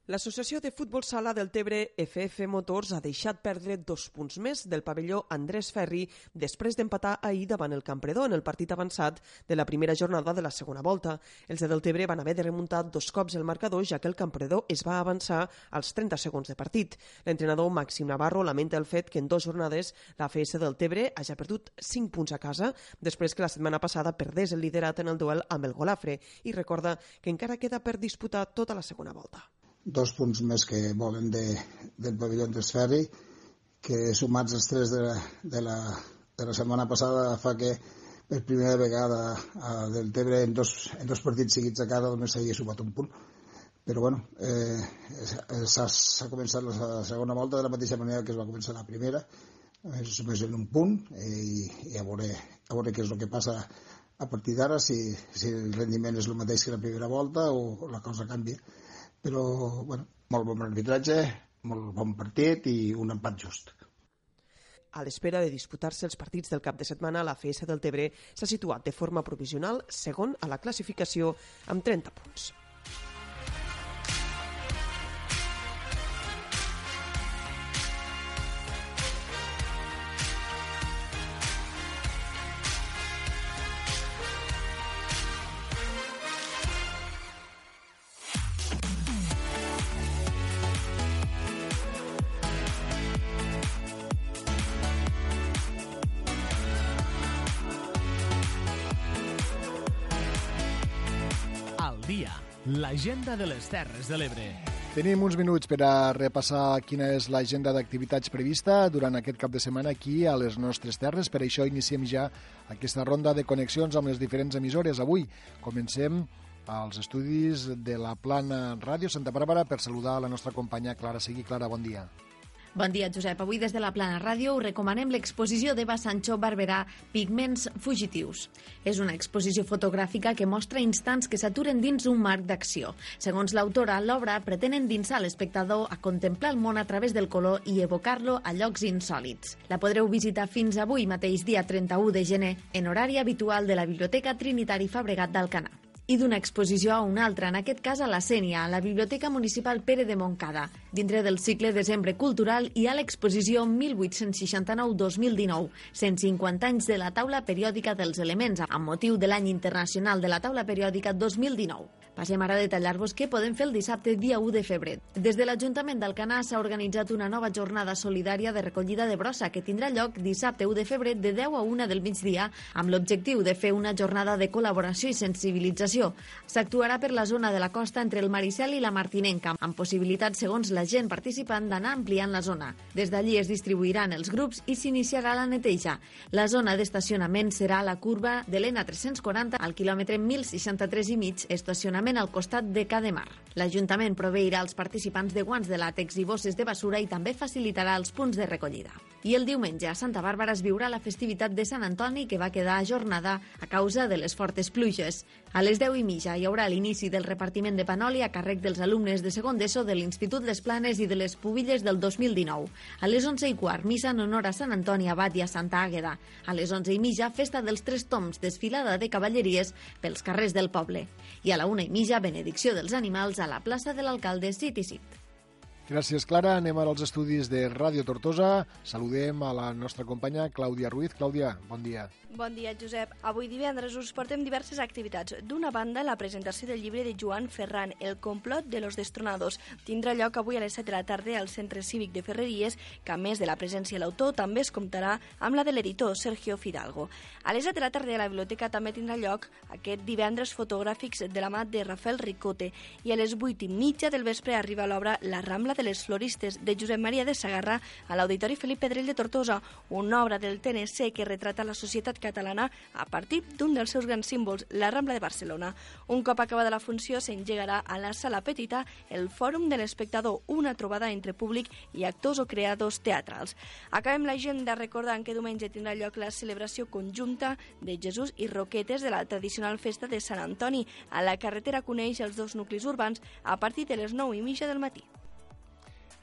L'Associació de Futbol Sala del Tebre FF Motors ha deixat perdre dos punts més del pavelló Andrés Ferri després d'empatar ahir davant el Campredó en el partit avançat de la primera jornada de la segona volta. Els de del Tebre van haver de remuntar dos cops el marcador ja que el Campredó es va avançar als 30 segons de partit. L'entrenador Màxim Navarro lamenta el fet que en dues jornades la FS del Tebre hagi perdut 5 punts a casa després que la setmana passada perdés el liderat en el duel amb el Golafre i recorda que encara queda per disputar tota la segona volta dos punts més que volen de, del pavelló Ferri, que sumats els tres de, de, la, de la setmana passada fa que per primera vegada a del Tebre en dos, en dos partits seguits a casa només s'havia sumat un punt. Però bueno, eh, s'ha començat la segona volta de la mateixa manera que es va començar la primera, és només en un punt eh, i, i a, veure, a veure què és el que passa a partir d'ara, si, si el rendiment és el mateix que la primera volta o la cosa canvia però bueno, molt bon arbitratge, molt bon partit i un empat just. A l'espera de disputar-se els partits del cap de setmana, la FS del Tebre s'ha situat de forma provisional segon a la classificació amb 30 punts. L'agenda de les Terres de l'Ebre. Tenim uns minuts per a repassar quina és l'agenda d'activitats prevista durant aquest cap de setmana aquí a les nostres terres. Per això iniciem ja aquesta ronda de connexions amb les diferents emissores. Avui comencem als estudis de la Plana Ràdio Santa Bàrbara per saludar la nostra companya Clara Segui. Clara, bon dia. Bon dia, Josep. Avui des de la Plana Ràdio us recomanem l'exposició d'Eva Sancho Barberà Pigments fugitius. És una exposició fotogràfica que mostra instants que s'aturen dins un marc d'acció. Segons l'autora, l'obra pretén endinsar l'espectador a contemplar el món a través del color i evocar-lo a llocs insòlids. La podreu visitar fins avui mateix dia 31 de gener en horari habitual de la Biblioteca Trinitari Fabregat d'Alcanar i d'una exposició a una altra, en aquest cas a la Sènia, a la Biblioteca Municipal Pere de Montcada. Dintre del cicle Desembre Cultural hi ha l'exposició 1869-2019, 150 anys de la taula periòdica dels elements, amb motiu de l'any internacional de la taula periòdica 2019. Passem ara a detallar-vos què podem fer el dissabte dia 1 de febrer. Des de l'Ajuntament d'Alcanar s'ha organitzat una nova jornada solidària de recollida de brossa que tindrà lloc dissabte 1 de febrer de 10 a 1 del migdia amb l'objectiu de fer una jornada de col·laboració i sensibilització. S'actuarà per la zona de la costa entre el Maricel i la Martinenca, amb possibilitat, segons la gent participant, d'anar ampliant la zona. Des d'allí es distribuiran els grups i s'iniciarà la neteja. La zona d'estacionament serà la curva de l'ENA 340 al quilòmetre 1063 i mig, estacionament estacionament al costat de Cademar. L'Ajuntament proveirà als participants de guants de làtex i bosses de basura i també facilitarà els punts de recollida. I el diumenge a Santa Bàrbara es viurà la festivitat de Sant Antoni que va quedar ajornada a causa de les fortes pluges. A les 10 i mitja hi haurà l'inici del repartiment de panoli a càrrec dels alumnes de segon d'ESO de l'Institut Les Planes i de les Pubilles del 2019. A les 11 i quart, missa en honor a Sant Antoni Abat i a Santa Àgueda. A les 11 i mitja, festa dels Tres Toms, desfilada de cavalleries pels carrers del poble. I a la una i mitja, benedicció dels animals a la plaça de l'alcalde City City. Gràcies, Clara. Anem ara als estudis de Ràdio Tortosa. Saludem a la nostra companya Clàudia Ruiz. Clàudia, bon dia. Bon dia, Josep. Avui divendres us portem diverses activitats. D'una banda, la presentació del llibre de Joan Ferran, El complot de los destronados. Tindrà lloc avui a les 7 de la tarda al Centre Cívic de Ferreries, que a més de la presència de l'autor també es comptarà amb la de l'editor Sergio Fidalgo. A les 7 de la tarda a la biblioteca també tindrà lloc aquest divendres fotogràfics de la mà de Rafael Ricote i a les 8 i mitja del vespre arriba l'obra La Rambla de les Floristes de Josep Maria de Sagarra a l'Auditori Felip Pedrell de Tortosa, una obra del TNC que retrata la societat catalana a partir d'un dels seus grans símbols, la Rambla de Barcelona. Un cop acabada la funció, s'engegarà a la Sala Petita el Fòrum de l'Espectador, una trobada entre públic i actors o creadors teatrals. Acabem l'agenda recordant que diumenge tindrà lloc la celebració conjunta de Jesús i Roquetes de la tradicional festa de Sant Antoni. A la carretera coneix els dos nuclis urbans a partir de les 9 i mitja del matí.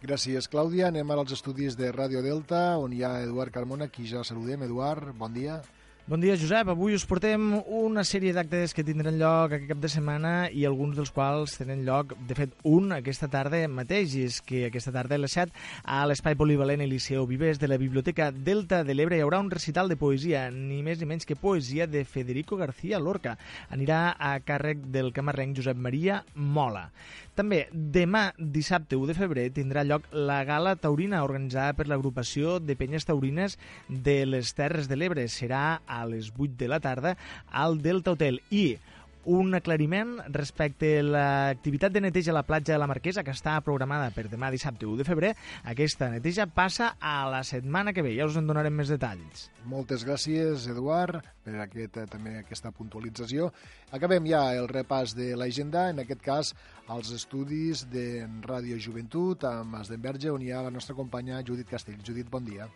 Gràcies, Clàudia. Anem als estudis de Ràdio Delta, on hi ha Eduard Carmona, qui ja saludem. Eduard, bon dia. Bon dia, Josep. Avui us portem una sèrie d'actes que tindran lloc aquest cap de setmana i alguns dels quals tenen lloc, de fet, un aquesta tarda mateix, i és que aquesta tarda a les 7 a l'Espai Polivalent Eliseu Vives de la Biblioteca Delta de l'Ebre hi haurà un recital de poesia, ni més ni menys que poesia de Federico García Lorca. Anirà a càrrec del camarrenc Josep Maria Mola. També, demà, dissabte 1 de febrer, tindrà lloc la Gala Taurina organitzada per l'agrupació de penyes taurines de les Terres de l'Ebre. Serà a les 8 de la tarda al Delta Hotel. I un aclariment respecte a l'activitat de neteja a la platja de la Marquesa que està programada per demà dissabte 1 de febrer. Aquesta neteja passa a la setmana que ve, ja us en donarem més detalls. Moltes gràcies, Eduard, per aquest, eh, també aquesta puntualització. Acabem ja el repàs de l'agenda, en aquest cas als estudis de Ràdio Joventut amb Asdenberge, on hi ha la nostra companya Judit Castell. Judit, bon dia.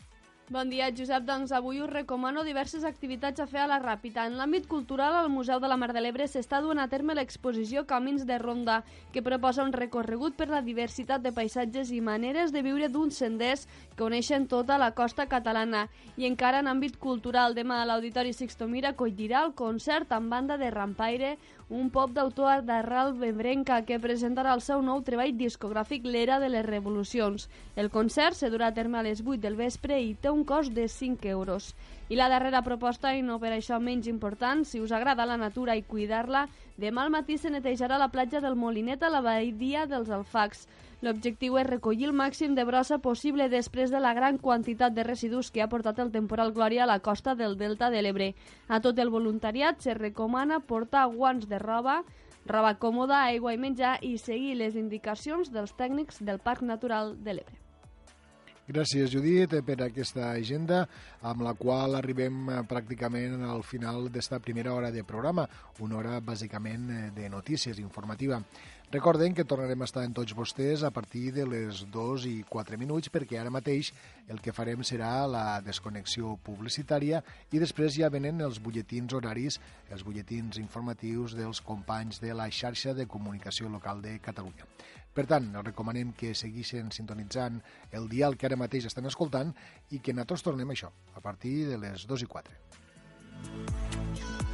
Bon dia, Josep. Doncs avui us recomano diverses activitats a fer a la Ràpita. En l'àmbit cultural, al Museu de la Mar de l'Ebre s'està duent a terme l'exposició Camins de Ronda, que proposa un recorregut per la diversitat de paisatges i maneres de viure d'uns senders que uneixen tota la costa catalana. I encara en àmbit cultural, demà a l'Auditori Sixto Mira acollirà el concert amb banda de Rampaire, un pop d'autor d'arrel bebrenca que presentarà el seu nou treball discogràfic L'era de les revolucions. El concert se durà a terme a les 8 del vespre i té un cost de 5 euros. I la darrera proposta, i no per això menys important, si us agrada la natura i cuidar-la, demà al matí se netejarà la platja del Molinet a la badia dels Alfacs. L'objectiu és recollir el màxim de brossa possible després de la gran quantitat de residus que ha portat el temporal Glòria a la costa del Delta de l'Ebre. A tot el voluntariat se recomana portar guants de roba, roba còmoda, aigua i menjar i seguir les indicacions dels tècnics del Parc Natural de l'Ebre. Gràcies, Judit, per aquesta agenda amb la qual arribem eh, pràcticament al final d'esta primera hora de programa, una hora bàsicament eh, de notícies informativa. Recordem que tornarem a estar en tots vostès a partir de les 2 i 4 minuts perquè ara mateix el que farem serà la desconnexió publicitària i després ja venen els butlletins horaris, els butlletins informatius dels companys de la xarxa de comunicació local de Catalunya. Per tant, els recomanem que segueixin sintonitzant el dial que ara mateix estan escoltant i que nosaltres tornem això a partir de les 2 i 4.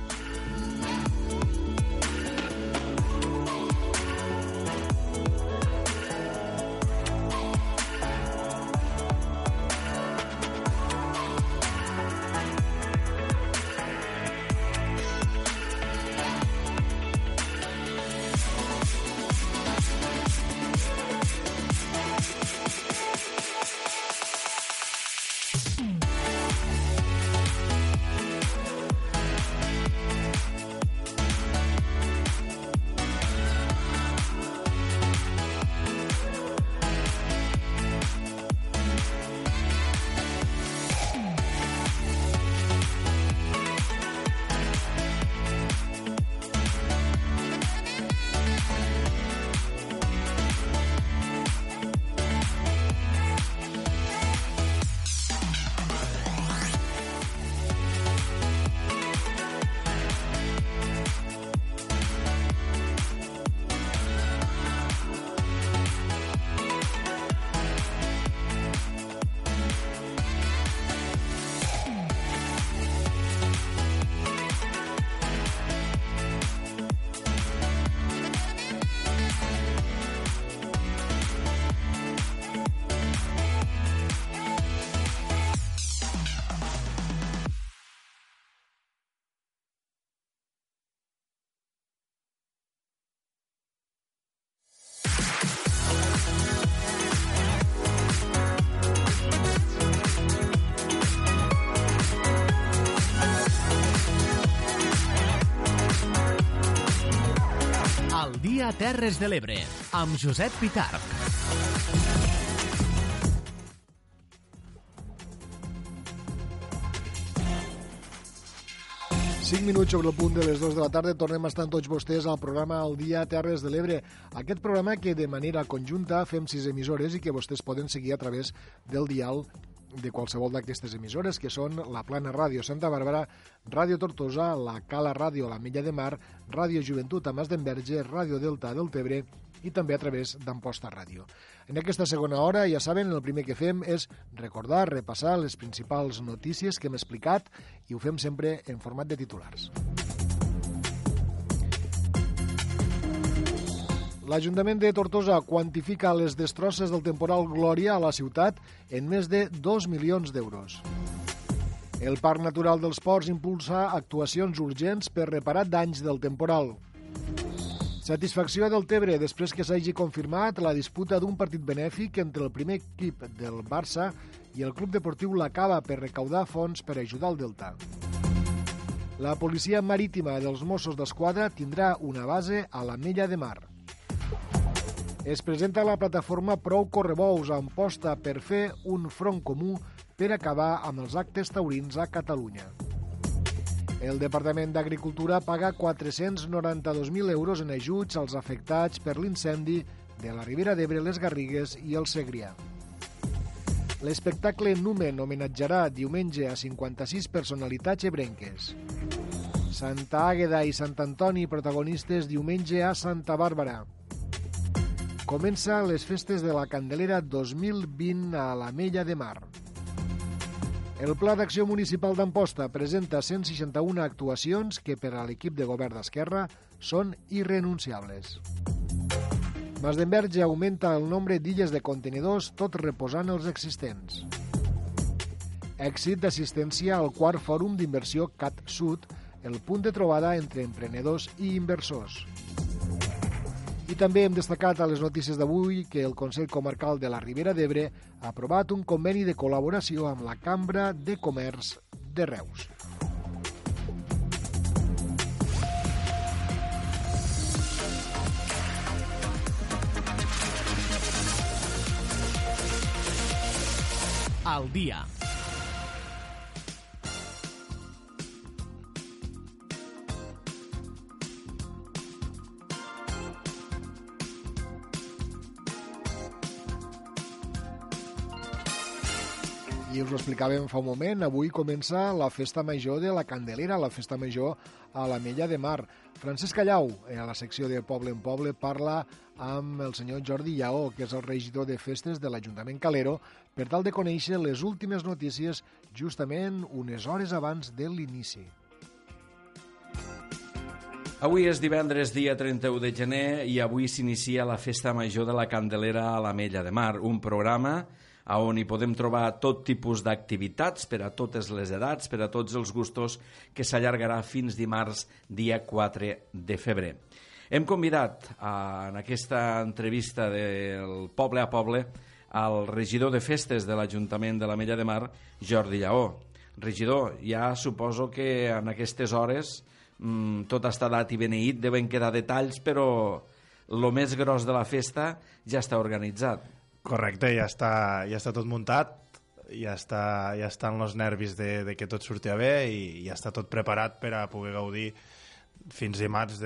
Terres de l'Ebre, amb Josep Pitarch. Cinc minuts sobre el punt de les dues de la tarda tornem a estar tots vostès al programa El Dia Terres de l'Ebre. Aquest programa que de manera conjunta fem sis emissores i que vostès poden seguir a través del dial de qualsevol d'aquestes emissores, que són la Plana Ràdio Santa Bàrbara, Ràdio Tortosa, la Cala Ràdio La Milla de Mar, Ràdio Joventut a Mas d'Enverge, Ràdio Delta del Tebre i també a través d'Amposta Ràdio. En aquesta segona hora, ja saben, el primer que fem és recordar, repassar les principals notícies que hem explicat i ho fem sempre en format de titulars. L'Ajuntament de Tortosa quantifica les destrosses del temporal Glòria a la ciutat en més de 2 milions d'euros. El Parc Natural dels Ports impulsa actuacions urgents per reparar danys del temporal. Satisfacció del Tebre després que s'hagi confirmat la disputa d'un partit benèfic entre el primer equip del Barça i el Club Deportiu La Cava per recaudar fons per ajudar el Delta. La policia marítima dels Mossos d'Esquadra tindrà una base a la Mella de Mar es presenta la plataforma Prou Correbous amb posta per fer un front comú per acabar amb els actes taurins a Catalunya. El Departament d'Agricultura paga 492.000 euros en ajuts als afectats per l'incendi de la Ribera d'Ebre, les Garrigues i el Segrià. L'espectacle Numen homenatjarà diumenge a 56 personalitats ebrenques. Santa Àgueda i Sant Antoni protagonistes diumenge a Santa Bàrbara. Comença les festes de la Candelera 2020 a la Mella de Mar. El Pla d'Acció Municipal d'Amposta presenta 161 actuacions que per a l'equip de govern d'Esquerra són irrenunciables. Masdenverge augmenta el nombre d'illes de contenidors tot reposant els existents. Èxit d'assistència al quart fòrum d'inversió CAT Sud, el punt de trobada entre emprenedors i inversors. I també hem destacat a les notícies d'avui que el Consell Comarcal de la Ribera d'Ebre ha aprovat un conveni de col·laboració amb la Cambra de Comerç de Reus. Al dia I us ho explicàvem fa un moment, avui comença la festa major de la Candelera, la festa major a la Mella de Mar. Francesc Callau, a la secció de Poble en Poble, parla amb el senyor Jordi Lleó, que és el regidor de festes de l'Ajuntament Calero, per tal de conèixer les últimes notícies justament unes hores abans de l'inici. Avui és divendres, dia 31 de gener, i avui s'inicia la Festa Major de la Candelera a la Mella de Mar, un programa on hi podem trobar tot tipus d'activitats per a totes les edats, per a tots els gustos, que s'allargarà fins dimarts, dia 4 de febrer. Hem convidat a, en aquesta entrevista del Poble a Poble al regidor de festes de l'Ajuntament de la Mella de Mar, Jordi Lleó. Regidor, ja suposo que en aquestes hores mmm, tot està dat i beneït, deuen quedar detalls, però el més gros de la festa ja està organitzat. Correcte, ja està, ja està tot muntat, ja, està, ja estan els nervis de, de que tot surti bé i ja està tot preparat per a poder gaudir fins dimarts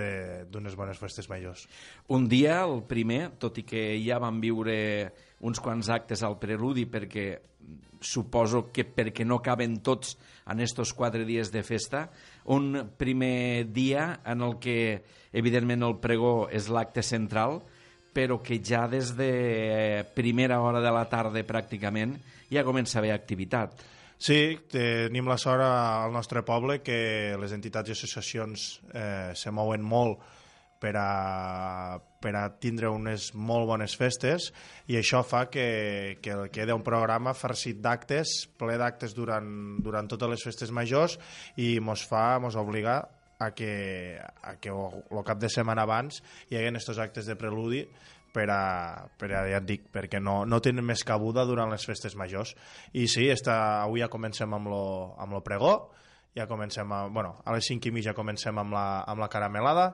d'unes bones festes majors. Un dia, el primer, tot i que ja vam viure uns quants actes al preludi perquè suposo que perquè no caben tots en estos quatre dies de festa, un primer dia en el que evidentment el pregó és l'acte central, però que ja des de primera hora de la tarda pràcticament ja comença a haver activitat. Sí, tenim la sort al nostre poble que les entitats i associacions eh, se mouen molt per a, per a tindre unes molt bones festes i això fa que, que queda un programa farcit d'actes, ple d'actes durant, durant totes les festes majors i mos fa, mos obliga a que, a que el cap de setmana abans hi haguin aquests actes de preludi per a, per a ja et dic, perquè no, no tenen més cabuda durant les festes majors. I sí, està, avui ja comencem amb lo, amb lo pregó, ja comencem a, bueno, a les 5 i mitja comencem amb la, amb la caramelada,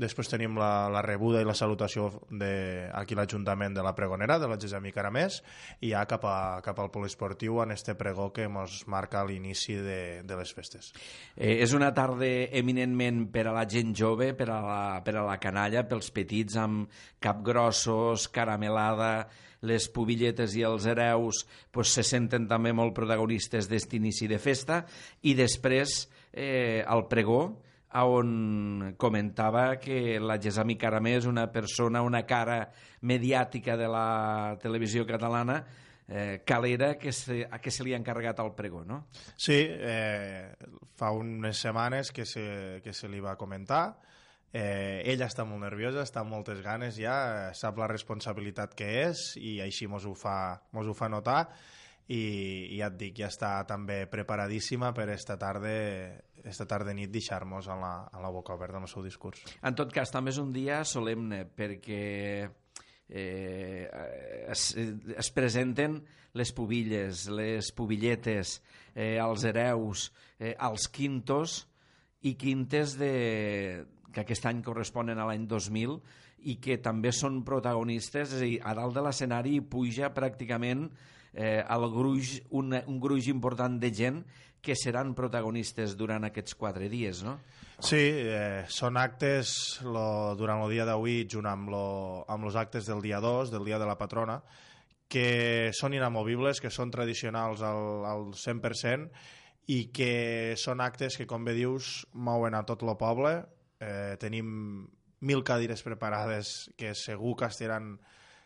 després tenim la, la rebuda i la salutació de, aquí l'Ajuntament de la Pregonera, de la Gesami Caramés, i ja cap, a, cap al poliesportiu en este pregó que ens marca l'inici de, de les festes. Eh, és una tarda eminentment per a la gent jove, per a la, per a la canalla, pels petits, amb capgrossos, caramelada, les pubilletes i els hereus pues, se senten també molt protagonistes d'este inici de festa i després eh, el pregó on comentava que la Gesami Caramé és una persona, una cara mediàtica de la televisió catalana eh, calera que se, a que se li ha encarregat al pregó, no? Sí, eh, fa unes setmanes que se, que se li va comentar Eh, ella està molt nerviosa, està amb moltes ganes ja, sap la responsabilitat que és i així mos ho fa, mos ho fa notar i ja et dic, ja està també preparadíssima per esta tarda esta tarda nit deixar-nos a, la, a la boca oberta amb el seu discurs. En tot cas, també és un dia solemne perquè eh, es, es presenten les pubilles, les pubilletes, eh, els hereus, eh, els quintos i quintes de, que aquest any corresponen a l'any 2000 i que també són protagonistes, és a dir, a dalt de l'escenari puja pràcticament eh, el gruix, un, un gruix important de gent que seran protagonistes durant aquests quatre dies, no? Sí, eh, són actes lo, durant el dia d'avui junt amb, lo, amb els actes del dia 2, del dia de la patrona, que són inamovibles, que són tradicionals al, al 100% i que són actes que, com bé dius, mouen a tot el poble, eh, tenim mil cadires preparades que segur que estaran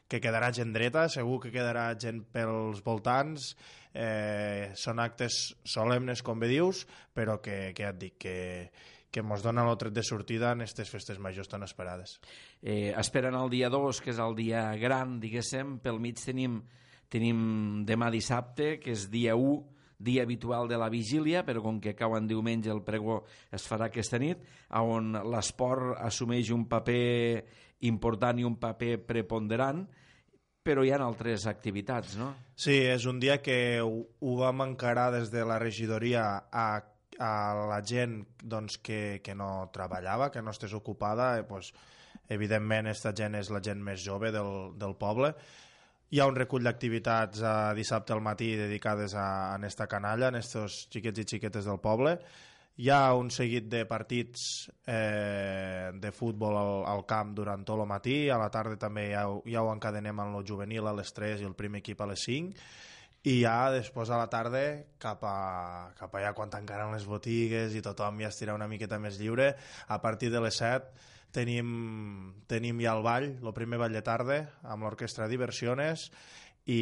que quedarà gent dreta, segur que quedarà gent pels voltants, eh, són actes solemnes, com bé dius, però que, que ja et dic, que, que mos donen el tret de sortida en aquestes festes majors tan esperades. Eh, esperen el dia 2, que és el dia gran, diguéssim, pel mig tenim, tenim demà dissabte, que és dia 1, dia habitual de la vigília, però com que cau en diumenge el pregó es farà aquesta nit, on l'esport assumeix un paper important i un paper preponderant, però hi ha altres activitats, no? Sí, és un dia que ho, ho vam encarar des de la regidoria a, a la gent doncs, que, que no treballava, que no estés ocupada, eh, pues, evidentment aquesta gent és la gent més jove del, del poble, hi ha un recull d'activitats eh, dissabte al matí dedicades a, a esta canalla, a estos xiquets i xiquetes del poble. Hi ha un seguit de partits eh, de futbol al, al camp durant tot el matí, a la tarda també ja, ja ho encadenem en el juvenil a les 3 i el primer equip a les 5, i ja després a la tarda cap, a, cap allà quan tancaran les botigues i tothom ja estirà una miqueta més lliure, a partir de les 7 tenim, tenim ja el ball, el primer ball de tarda, amb l'orquestra Diversiones, i,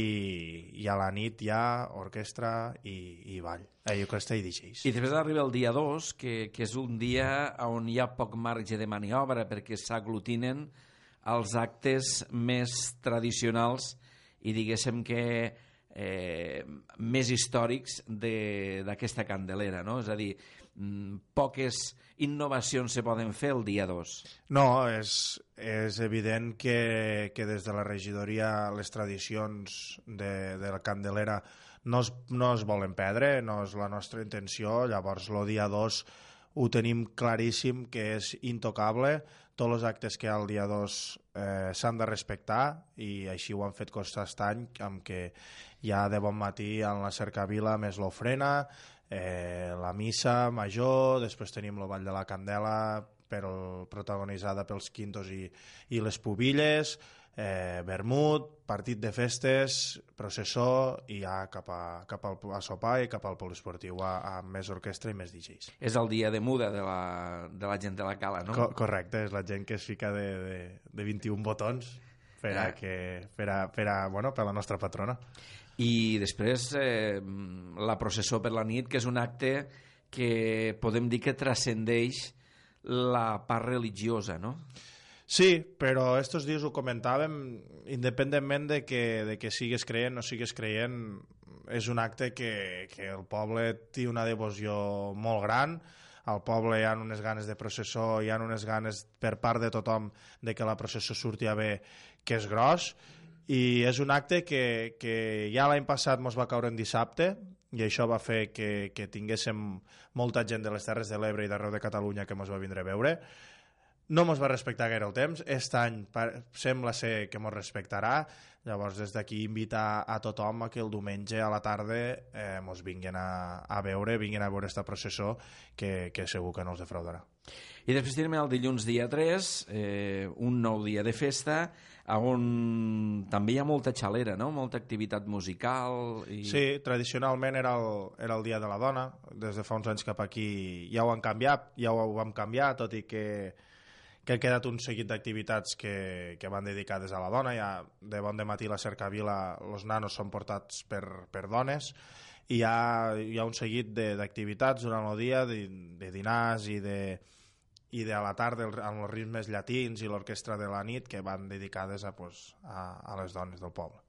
i a la nit ja orquestra i, i ball, eh, orquestra i DJs. I després arriba el dia 2, que, que és un dia on hi ha poc marge de maniobra perquè s'aglutinen els actes més tradicionals i diguéssim que eh, més històrics d'aquesta candelera, no? És a dir, mm, poques innovacions se poden fer el dia 2. No, és, és evident que, que des de la regidoria les tradicions de, de la candelera no es, no es volen perdre, no és la nostra intenció, llavors el dia 2 ho tenim claríssim que és intocable, tots els actes que hi ha el dia 2 eh, s'han de respectar i així ho han fet aquest any amb que ja de bon matí en la cercavila més l'ofrena, eh, la missa major, després tenim el Ball de la Candela per protagonitzada pels quintos i, i les pubilles, eh, vermut, partit de festes, processó i ja cap, a, cap al, a sopar i cap al poliesportiu a, a més orquestra i més DJs. És el dia de muda de la, de la gent de la cala, no? Co correcte, és la gent que es fica de, de, de 21 botons per a, que, per a, per a, bueno, per a la nostra patrona i després eh, la processó per la nit, que és un acte que podem dir que transcendeix la part religiosa, no? Sí, però estos dies ho comentàvem, independentment de que, de que sigues creient o no sigues creient, és un acte que, que el poble té una devoció molt gran, al poble hi ha unes ganes de processó, hi ha unes ganes per part de tothom de que la processó surti a bé, que és gros, i és un acte que, que ja l'any passat mos va caure en dissabte i això va fer que, que tinguéssim molta gent de les Terres de l'Ebre i d'arreu de Catalunya que mos va vindre a veure. No mos va respectar gaire el temps, aquest any sembla ser que mos respectarà, llavors des d'aquí invitar a tothom a que el diumenge a la tarda eh, mos vinguin a, a veure, vinguin a veure aquesta processó que, que segur que no els defraudarà. I després tenim el dilluns dia 3, eh, un nou dia de festa, on també hi ha molta xalera, no? molta activitat musical... I... Sí, tradicionalment era el, era el Dia de la Dona, des de fa uns anys cap aquí ja ho han canviat, ja ho vam canviar, tot i que, que ha quedat un seguit d'activitats que, que van dedicades a la dona, ja de bon de matí la cercavila, els nanos són portats per, per dones, i hi ha, hi ha un seguit d'activitats durant el dia, de, de dinars i de, i de la tarda amb els ritmes llatins i l'orquestra de la nit que van dedicades a, pues, a, a les dones del poble.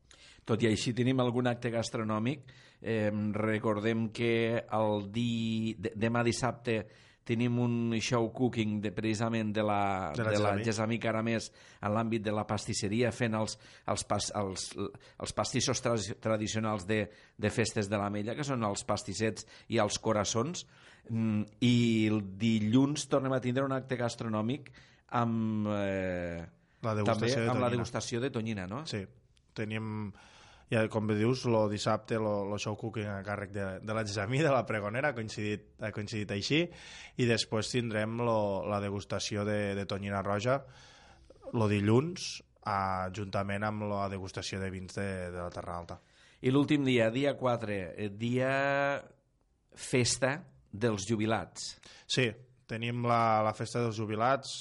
Tot i així tenim algun acte gastronòmic. Eh, recordem que el di... demà dissabte tenim un show cooking de, precisament de la, de la, de la Gesami Caramés en l'àmbit de la pastisseria fent els, els, pas, els, els pastissos tra tradicionals de, de festes de l'Amella que són els pastissets i els coraçons Mm, I el dilluns tornem a tindre un acte gastronòmic amb, eh, la també de amb la degustació de tonyina, no? Sí, tenim ja, com bé dius, el dissabte el show cooking a càrrec de, de la Gisamí, de la pregonera, ha coincidit, ha coincidit així, i després tindrem lo, la degustació de, de tonyina roja el dilluns, a, juntament amb la degustació de vins de, de la Terra Alta. I l'últim dia, dia 4, eh, dia festa, dels jubilats. Sí, tenim la, la festa dels jubilats.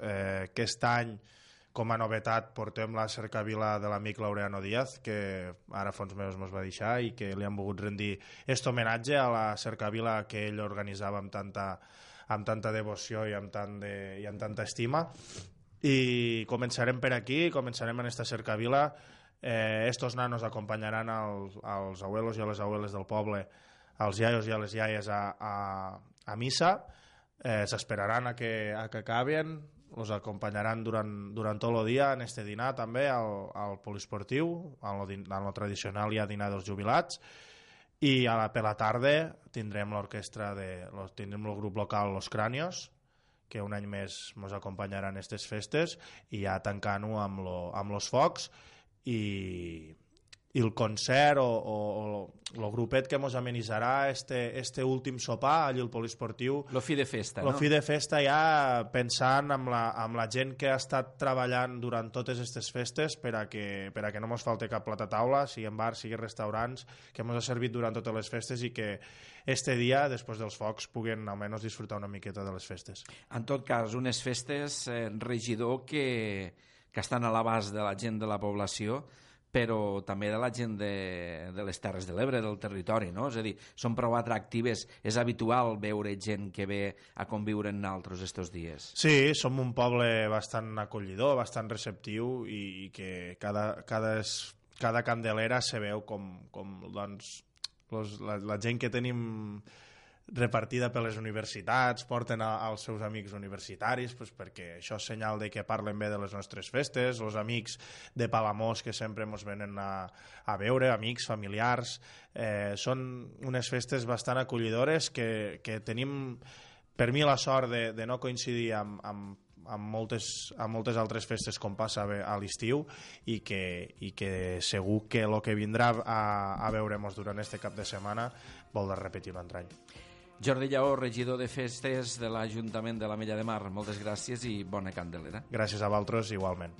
Eh, aquest any, com a novetat, portem la cercavila de l'amic Laureano Díaz, que ara fa uns mesos ens va deixar i que li han volgut rendir aquest homenatge a la cercavila que ell organitzava amb tanta, amb tanta devoció i amb, tant de, i amb tanta estima. I començarem per aquí, començarem en esta cercavila. Eh, estos nanos acompanyaran als, als abuelos i a les abueles del poble als iaios i les iaies a, a, a missa, eh, s'esperaran a que, a que acaben, els acompanyaran durant, durant tot el dia en este dinar també al, al poliesportiu, en lo, en lo tradicional hi ha dinar dels jubilats, i a la, per la tarda tindrem l'orquestra de, tindrem el grup local Los Cranios, que un any més ens acompanyaran aquestes festes i ja tancant-ho amb, lo, amb los focs i, i el concert o, o, o el grupet que mos amenitzarà este, este últim sopar allà al poliesportiu. Lo fi de festa, lo no? fi de festa ja pensant amb la, amb la gent que ha estat treballant durant totes aquestes festes per a que, per a que no mos falte cap plat a taula, sigui en bars, sigui restaurants, que mos ha servit durant totes les festes i que este dia, després dels focs, puguen almenys disfrutar una miqueta de les festes. En tot cas, unes festes, eh, regidor, que, que estan a l'abast de la gent de la població, però també de la gent de, de les Terres de l'Ebre, del territori, no? És a dir, són prou atractives, és habitual veure gent que ve a conviure amb nosaltres estos dies. Sí, som un poble bastant acollidor, bastant receptiu i, i que cada, cada, cada candelera se veu com, com doncs, los, la, la gent que tenim repartida per les universitats, porten a, als seus amics universitaris, pues, perquè això és senyal de que parlen bé de les nostres festes, els amics de Palamós que sempre ens venen a, a veure, amics, familiars, eh, són unes festes bastant acollidores que, que tenim, per mi, la sort de, de no coincidir amb, amb amb moltes, amb moltes altres festes com passa a l'estiu i, que, i que segur que el que vindrà a, a veure'ns durant este cap de setmana vol de repetir un altre any. Jordi Lleó, regidor de festes de l'Ajuntament de la Mella de Mar. Moltes gràcies i bona candelera. Gràcies a vosaltres, igualment.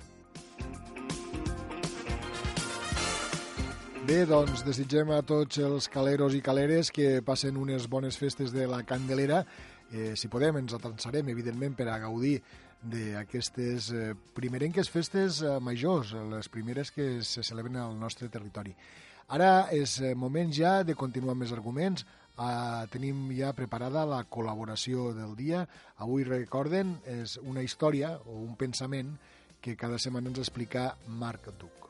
Bé, doncs desitgem a tots els caleros i caleres que passen unes bones festes de la Candelera. Eh, si podem, ens atançarem, evidentment, per a gaudir d'aquestes eh, primerenques festes eh, majors, les primeres que se celebren al nostre territori. Ara és eh, moment ja de continuar amb més arguments. Uh, tenim ja preparada la col·laboració del dia. Avui, recorden, és una història o un pensament que cada setmana ens explica Marc Duc.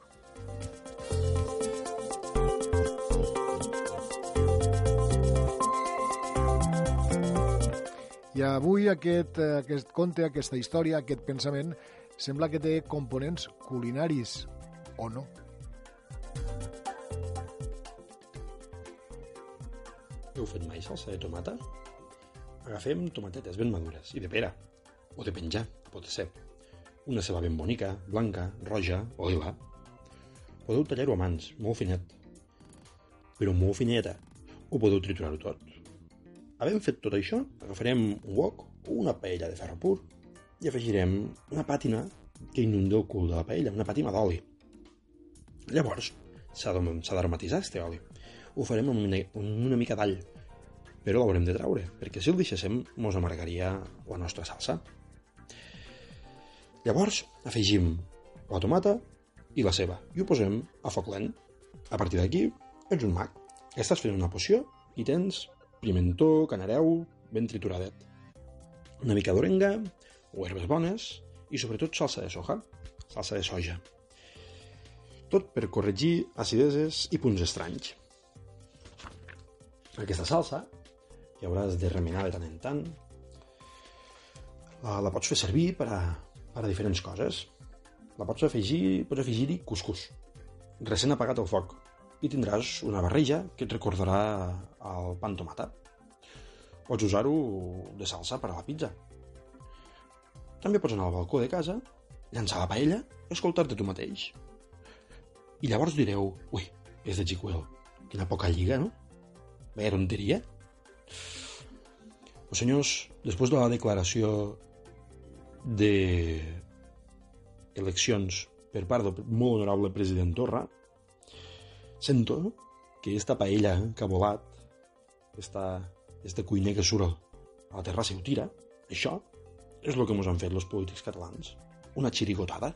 I avui aquest, aquest conte, aquesta història, aquest pensament, sembla que té components culinaris, o no? Heu fet mai salsa de tomata? Agafem tomatetes ben madures i de pera, o de penjar, pot ser una ceba ben bonica, blanca, roja o lila. Podeu tallar-ho a mans, molt finet, però molt fineta, o podeu triturar-ho tot. Havent fet tot això, agafarem un wok o una paella de ferro pur i afegirem una pàtina que inunda el cul de la paella, una pàtina d'oli. Llavors, s'ha d'aromatitzar este oli. Ho farem amb una, amb una mica d'all, però l'haurem de traure, perquè si el deixéssim mos amargaria la nostra salsa. Llavors, afegim la tomata i la ceba i ho posem a foc lent. A partir d'aquí, ets un mag. Estàs fent una poció i tens pimentó, canareu, ben trituradet. Una mica d'orenga, o herbes bones, i sobretot salsa de soja, salsa de soja. Tot per corregir acideses i punts estranys. Aquesta salsa que hauràs de remenar de tant en tant. La, la pots fer servir per a, per a diferents coses. La pots afegir, pots afegir-hi cuscús, recent apagat el foc, i tindràs una barreja que et recordarà el pan tomata. Pots usar-ho de salsa per a la pizza. També pots anar al balcó de casa, llançar la paella i escoltar-te tu mateix. I llavors direu, ui, és de Chicuel, quina poca lliga, no? Veia tonteria. Pues senyors, després de la declaració de eleccions per part del molt honorable president Torra, sento que esta paella que ha volat, esta, este cuiner que surt a la terrassa i ho tira, això és el que ens han fet els polítics catalans. Una xirigotada.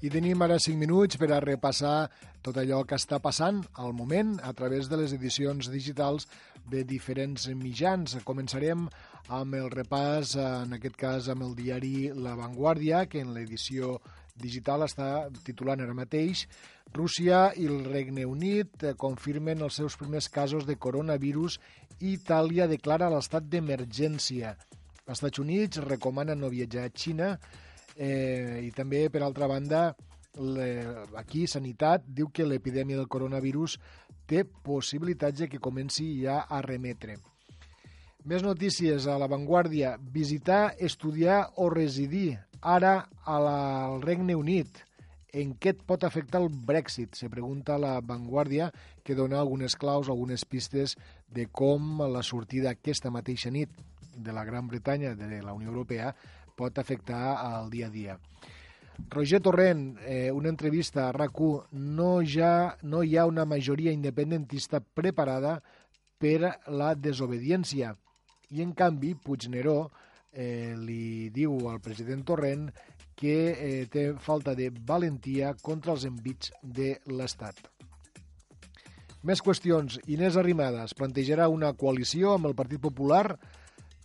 I tenim ara 5 minuts per a repassar tot allò que està passant al moment a través de les edicions digitals de diferents mitjans. Començarem amb el repàs, en aquest cas amb el diari La Vanguardia, que en l'edició digital està titulant ara mateix Rússia i el Regne Unit confirmen els seus primers casos de coronavirus i Itàlia declara l'estat d'emergència. Els Estats Units recomana no viatjar a Xina eh, i també, per altra banda, aquí Sanitat diu que l'epidèmia del coronavirus té possibilitats que comenci ja a remetre. Més notícies a l'avantguàrdia. Visitar, estudiar o residir ara a la, al Regne Unit. En què et pot afectar el Brexit? Se pregunta la Vanguardia, que dona algunes claus, algunes pistes de com la sortida aquesta mateixa nit de la Gran Bretanya de la Unió Europea pot afectar al dia a dia. Roger Torrent, eh, una entrevista a rac no, ja, no hi ha una majoria independentista preparada per la desobediència. I, en canvi, Puigneró eh, li diu al president Torrent que eh, té falta de valentia contra els envits de l'Estat. Més qüestions. Inés Arrimadas plantejarà una coalició amb el Partit Popular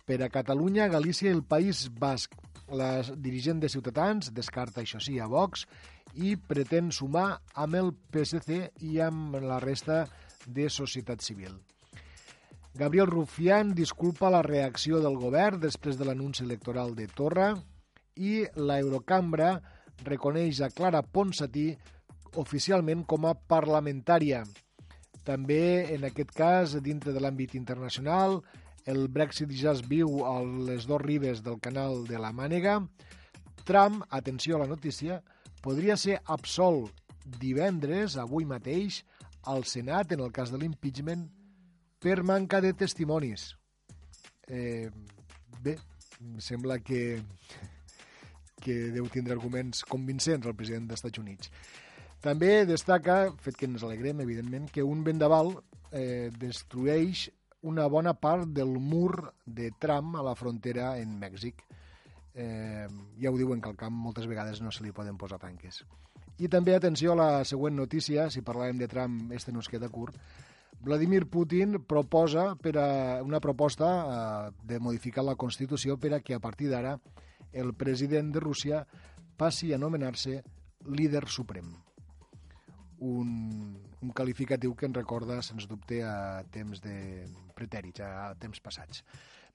per a Catalunya, Galícia i el País Basc. La dirigent de Ciutadans descarta, això sí, a Vox i pretén sumar amb el PSC i amb la resta de societat civil. Gabriel Rufián disculpa la reacció del govern després de l'anunci electoral de Torra i la reconeix a Clara Ponsatí oficialment com a parlamentària. També, en aquest cas, dintre de l'àmbit internacional, el Brexit ja es viu a les dues ribes del canal de la Mànega. Trump, atenció a la notícia, podria ser absolt divendres, avui mateix, al Senat, en el cas de l'impeachment, per manca de testimonis. Eh, bé, sembla que, que deu tindre arguments convincents el president dels Estats Units. També destaca, fet que ens alegrem, evidentment, que un vendaval eh, destrueix una bona part del mur de tram a la frontera en Mèxic. Eh, ja ho diuen que al camp moltes vegades no se li poden posar tanques. I també atenció a la següent notícia, si parlàvem de tram, este no es queda curt. Vladimir Putin proposa per a una proposta eh, de modificar la Constitució per a que a partir d'ara el president de Rússia passi a anomenar-se líder suprem. Un, un qualificatiu que ens recorda, sens dubte, a temps de pretèrits, a temps passats.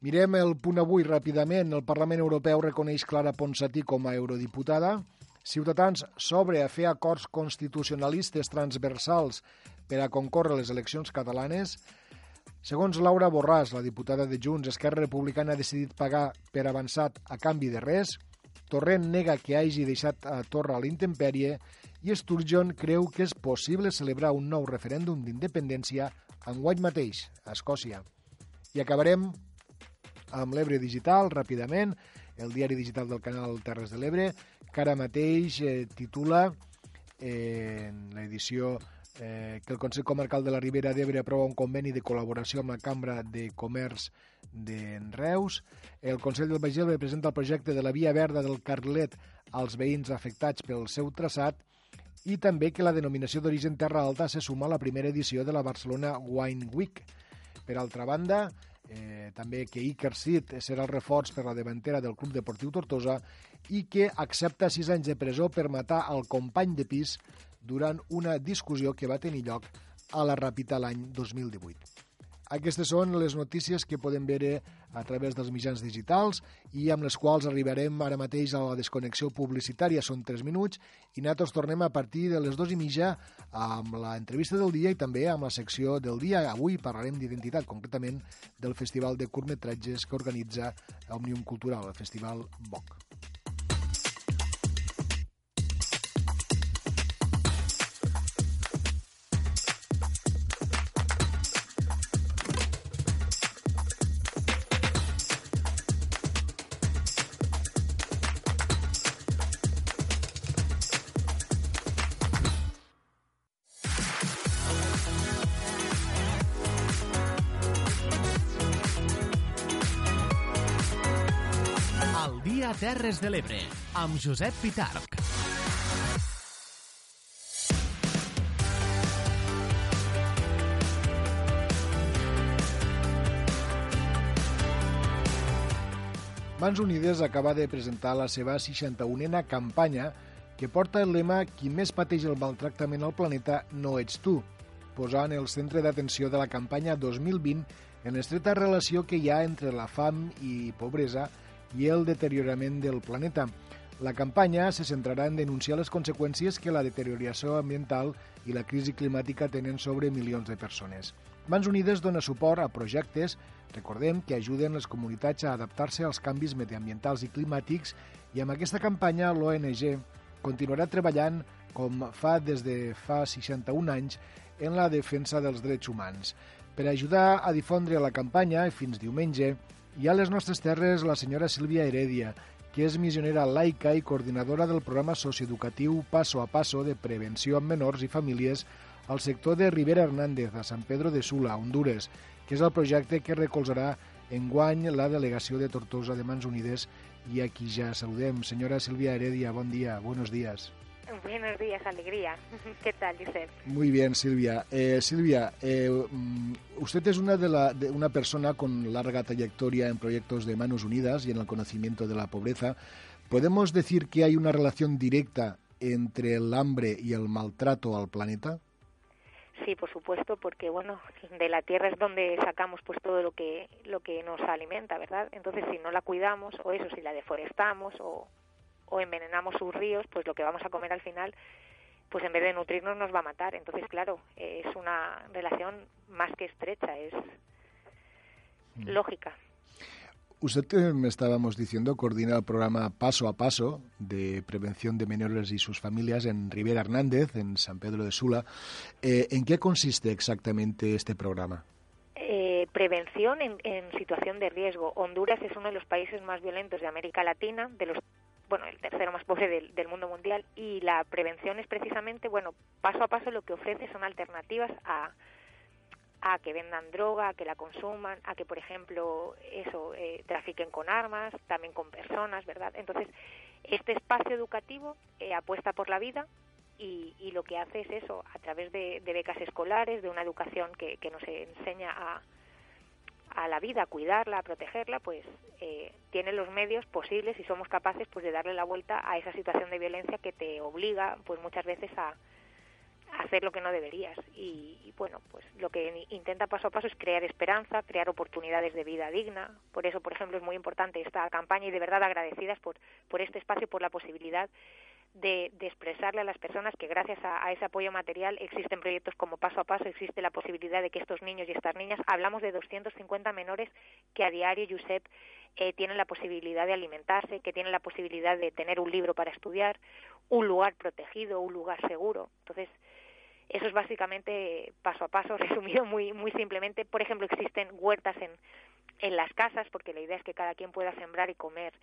Mirem el punt avui ràpidament. El Parlament Europeu reconeix Clara Ponsatí com a eurodiputada. Ciutadans s'obre a fer acords constitucionalistes transversals per a concórrer les eleccions catalanes. Segons Laura Borràs, la diputada de Junts, Esquerra Republicana ha decidit pagar per avançat a canvi de res. Torrent nega que hagi deixat a Torra a l'intempèrie i Sturgeon creu que és possible celebrar un nou referèndum d'independència enguany mateix, a Escòcia. I acabarem amb l'Ebre Digital, ràpidament, el diari digital del canal Terres de l'Ebre, que ara mateix eh, titula eh, en l'edició eh, que el Consell Comarcal de la Ribera d'Ebre aprova un conveni de col·laboració amb la Cambra de Comerç de Reus. El Consell del Baix presenta el projecte de la Via Verda del Carlet als veïns afectats pel seu traçat i també que la denominació d'origen Terra Alta se suma a la primera edició de la Barcelona Wine Week. Per altra banda, eh, també que Iker Sid serà el reforç per la davantera del Club Deportiu Tortosa i que accepta sis anys de presó per matar el company de pis durant una discussió que va tenir lloc a la Ràpita l'any 2018. Aquestes són les notícies que podem veure a través dels mitjans digitals i amb les quals arribarem ara mateix a la desconnexió publicitària. Són 3 minuts i nosaltres tornem a partir de les dues i mitja amb la entrevista del dia i també amb la secció del dia. Avui parlarem d'identitat, concretament del Festival de Curtmetratges que organitza Òmnium Cultural, el Festival BOC. Terres de l'Ebre, amb Josep Pitarc. Mans Unides acaba de presentar la seva 61a campanya que porta el lema «Qui més pateix el maltractament al planeta no ets tu», posant el centre d'atenció de la campanya 2020 en l'estreta relació que hi ha entre la fam i pobresa i el deteriorament del planeta. La campanya se centrarà en denunciar les conseqüències que la deterioració ambiental i la crisi climàtica tenen sobre milions de persones. Mans Unides dona suport a projectes, recordem, que ajuden les comunitats a adaptar-se als canvis mediambientals i climàtics i amb aquesta campanya l'ONG continuarà treballant com fa des de fa 61 anys en la defensa dels drets humans. Per ajudar a difondre la campanya, fins diumenge, ha a les nostres terres la senyora Sílvia Heredia, que és missionera laica i coordinadora del programa socioeducatiu Paso a Paso de prevenció amb menors i famílies al sector de Rivera Hernández, a San Pedro de Sula, Honduras, que és el projecte que recolzarà enguany la delegació de Tortosa de Mans Unides i aquí ja saludem. Senyora Sílvia Heredia, bon dia, buenos días. Buenos días, alegría. ¿Qué tal, Josep? Muy bien, Silvia. Eh, Silvia, eh, mm, usted es una, de, la, de una persona con larga trayectoria en proyectos de Manos Unidas y en el conocimiento de la pobreza. ¿Podemos decir que hay una relación directa entre el hambre y el maltrato al planeta? Sí, por supuesto, porque bueno, de la tierra es donde sacamos pues todo lo que lo que nos alimenta, ¿verdad? Entonces, si no la cuidamos o eso, si la deforestamos o, o envenenamos sus ríos, pues lo que vamos a comer al final, pues en vez de nutrirnos nos va a matar. Entonces, claro, es una relación más que estrecha, es mm. lógica. Usted eh, me estábamos diciendo coordina el programa Paso a Paso de prevención de menores y sus familias en Rivera Hernández, en San Pedro de Sula. Eh, ¿En qué consiste exactamente este programa? Eh, prevención en, en, situación de riesgo. Honduras es uno de los países más violentos de América Latina, de los bueno, el tercero más pobre del, mundo mundial y la prevención es precisamente, bueno, paso a paso lo que ofrece son alternativas a, a que vendan droga, a que la consuman, a que, por ejemplo, eso, eh, trafiquen con armas, también con personas, ¿verdad? Entonces, este espacio educativo eh, apuesta por la vida y, y, lo que hace es eso, a través de, de becas escolares, de una educación que, que nos enseña a, a la vida, a cuidarla, a protegerla, pues eh, tiene los medios posibles y somos capaces pues de darle la vuelta a esa situación de violencia que te obliga pues muchas veces a, hacer lo que no deberías. Y, y, bueno, pues lo que intenta paso a paso es crear esperanza, crear oportunidades de vida digna. Por eso, por ejemplo, es muy importante esta campaña y de verdad agradecidas por, por este espacio, por la posibilidad de, de, expresarle a las personas que gracias a, ese apoyo material existen proyectos como Paso a Paso, existe la posibilidad de que estos niños y estas niñas, hablamos de 250 menores que a diario, Josep, eh, tienen la posibilidad de alimentarse, que tienen la posibilidad de tener un libro para estudiar, un lugar protegido, un lugar seguro. Entonces, eso es básicamente paso a paso, resumido muy, muy simplemente. Por ejemplo, existen huertas en, en las casas, porque la idea es que cada quien pueda sembrar y comer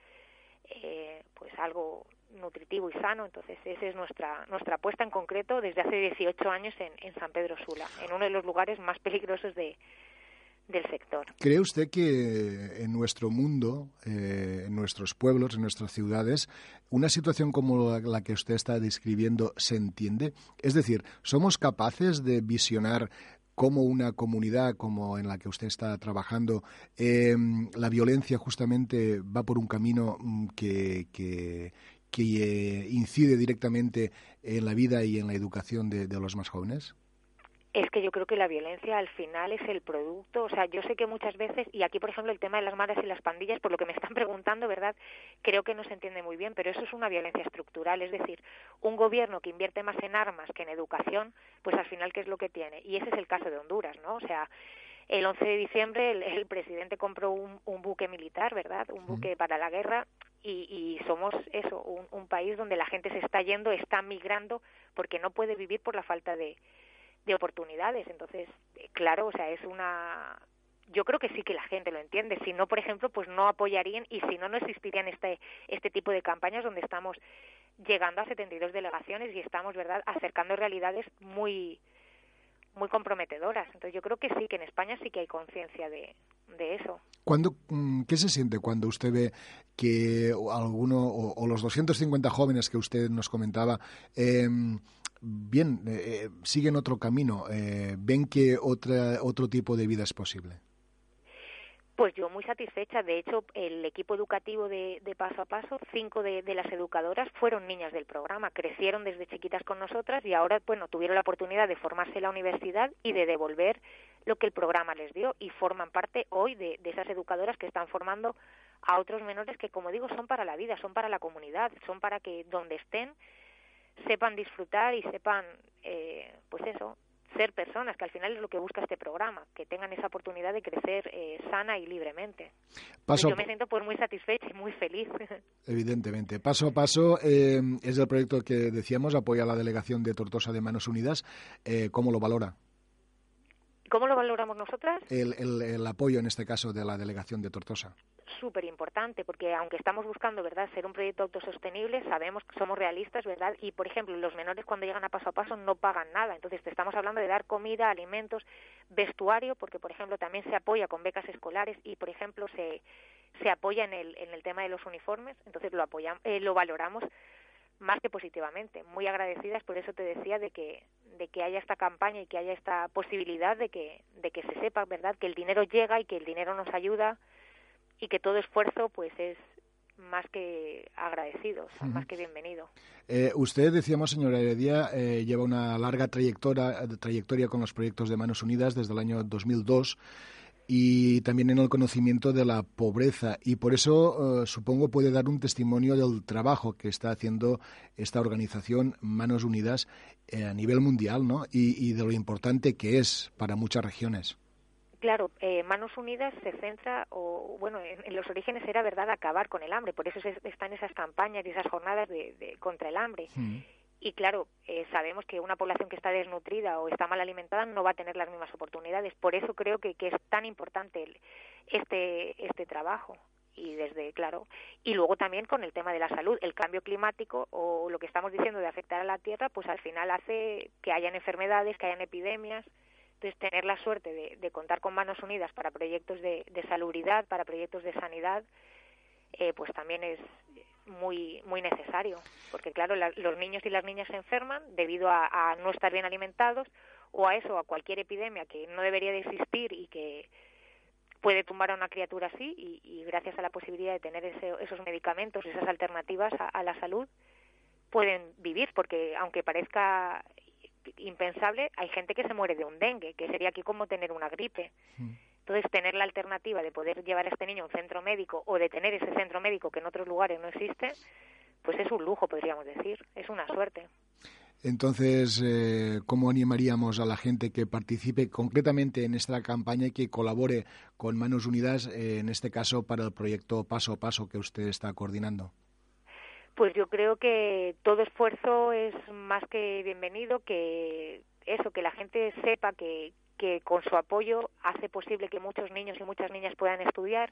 eh, pues algo nutritivo y sano. Entonces, esa es nuestra, nuestra apuesta en concreto desde hace 18 años en, San Pedro Sula, en uno de los lugares más peligrosos de, del sector. ¿Cree usted que en nuestro mundo, eh, en nuestros pueblos, en nuestras ciudades, una situación como la, la, que usted está describiendo se entiende? Es decir, ¿somos capaces de visionar cómo una comunidad como en la que usted está trabajando, eh, la violencia justamente va por un camino mm, que, que, que eh, incide directamente en la vida y en la educación de, de los más jóvenes? es que yo creo que la violencia al final es el producto, o sea, yo sé que muchas veces, y aquí por ejemplo el tema de las madres y las pandillas, por lo que me están preguntando, ¿verdad? Creo que no se entiende muy bien, pero eso es una violencia estructural, es decir, un gobierno que invierte más en armas que en educación, pues al final, ¿qué es lo que tiene? Y ese es el caso de Honduras, ¿no? O sea, el 11 de diciembre el, el presidente compró un, un, buque militar, ¿verdad? Un buque para la guerra y, y somos eso, un, país donde la gente se está yendo, está migrando porque no puede vivir por la falta de de oportunidades. Entonces, claro, o sea, es una yo creo que sí que la gente lo entiende. Si no, por ejemplo, pues no apoyarían y si no, no existirían este, este tipo de campañas donde estamos llegando a 72 delegaciones y estamos, ¿verdad?, acercando realidades muy muy comprometedoras. Entonces yo creo que sí, que en España sí que hay conciencia de, de eso. ¿Cuándo, mm, ¿Qué se siente cuando usted ve que alguno o, o los 250 jóvenes que usted nos comentaba eh, bien, eh, siguen otro camino, eh, ven que otra, otro tipo de vida es posible. Pues yo muy satisfecha. De hecho, el equipo educativo de, de Paso a Paso, cinco de, de, las educadoras fueron niñas del programa, crecieron desde chiquitas con nosotras y ahora, bueno, tuvieron la oportunidad de formarse en la universidad y de devolver lo que el programa les dio y forman parte hoy de, de esas educadoras que están formando a otros menores que, como digo, son para la vida, son para la comunidad, son para que donde estén sepan disfrutar y sepan, eh, pues eso, ser personas, que al final es lo que busca este programa, que tengan esa oportunidad de crecer eh, sana y libremente. Paso, yo me siento pues muy satisfecha y muy feliz. Evidentemente. Paso a paso eh, es el proyecto que decíamos, apoya a la delegación de Tortosa de Manos Unidas. Eh, ¿Cómo lo valora? ¿Cómo lo valoramos nosotras? El, el, el, apoyo, en este caso, de la delegación de Tortosa. Súper importante, porque aunque estamos buscando, ¿verdad?, ser un proyecto autosostenible, sabemos que somos realistas, ¿verdad? Y, por ejemplo, los menores cuando llegan a paso a paso no pagan nada. Entonces, te estamos hablando de dar comida, alimentos, vestuario, porque, por ejemplo, también se apoya con becas escolares y, por ejemplo, se, se apoya en el, en el tema de los uniformes. Entonces, lo, apoyamos, eh, lo valoramos más que positivamente, muy agradecidas, por eso te decía de que de que haya esta campaña y que haya esta posibilidad de que de que se sepa, ¿verdad?, que el dinero llega y que el dinero nos ayuda y que todo esfuerzo pues es más que agradecido, o sea, uh -huh. más que bienvenido. Eh, usted, decíamos, señora Heredia, eh, lleva una larga trayectoria, trayectoria con los proyectos de Manos Unidas desde el año 2002 y también en el conocimiento de la pobreza y por eso uh, supongo puede dar un testimonio del trabajo que está haciendo esta organización Manos Unidas eh, a nivel mundial ¿no? y, y, de lo importante que es para muchas regiones. Claro, eh, Manos Unidas se centra, o bueno, en, en, los orígenes era verdad acabar con el hambre, por eso se, están esas campañas y esas jornadas de, de contra el hambre. Mm. Y claro, eh, sabemos que una población que está desnutrida o está mal alimentada no va a tener las mismas oportunidades. Por eso creo que, que es tan importante el, este, este trabajo. Y desde, claro, y luego también con el tema de la salud, el cambio climático o lo que estamos diciendo de afectar a la tierra, pues al final hace que hayan enfermedades, que hayan epidemias. Entonces, tener la suerte de, de contar con manos unidas para proyectos de, de salubridad, para proyectos de sanidad, eh, pues también es, muy muy necesario porque claro la, los niños y las niñas se enferman debido a, no estar bien alimentados o a eso a cualquier epidemia que no debería de existir y que puede tumbar a una criatura así y, gracias a la posibilidad de tener ese, esos medicamentos esas alternativas a, a la salud pueden vivir porque aunque parezca impensable, hay gente que se muere de un dengue, que sería aquí como tener una gripe. Entonces, tener la alternativa de poder llevar a este niño a un centro médico o de tener ese centro médico que en otros lugares no existe, pues es un lujo, podríamos decir, es una suerte. Entonces, eh, ¿cómo animaríamos a la gente que participe concretamente en esta campaña y que colabore con Manos Unidas, eh, en este caso para el proyecto Paso a Paso que usted está coordinando? Pues yo creo que todo esfuerzo es más que bienvenido, que eso, que la gente sepa que, que con su apoyo hace posible que muchos niños y muchas niñas puedan estudiar,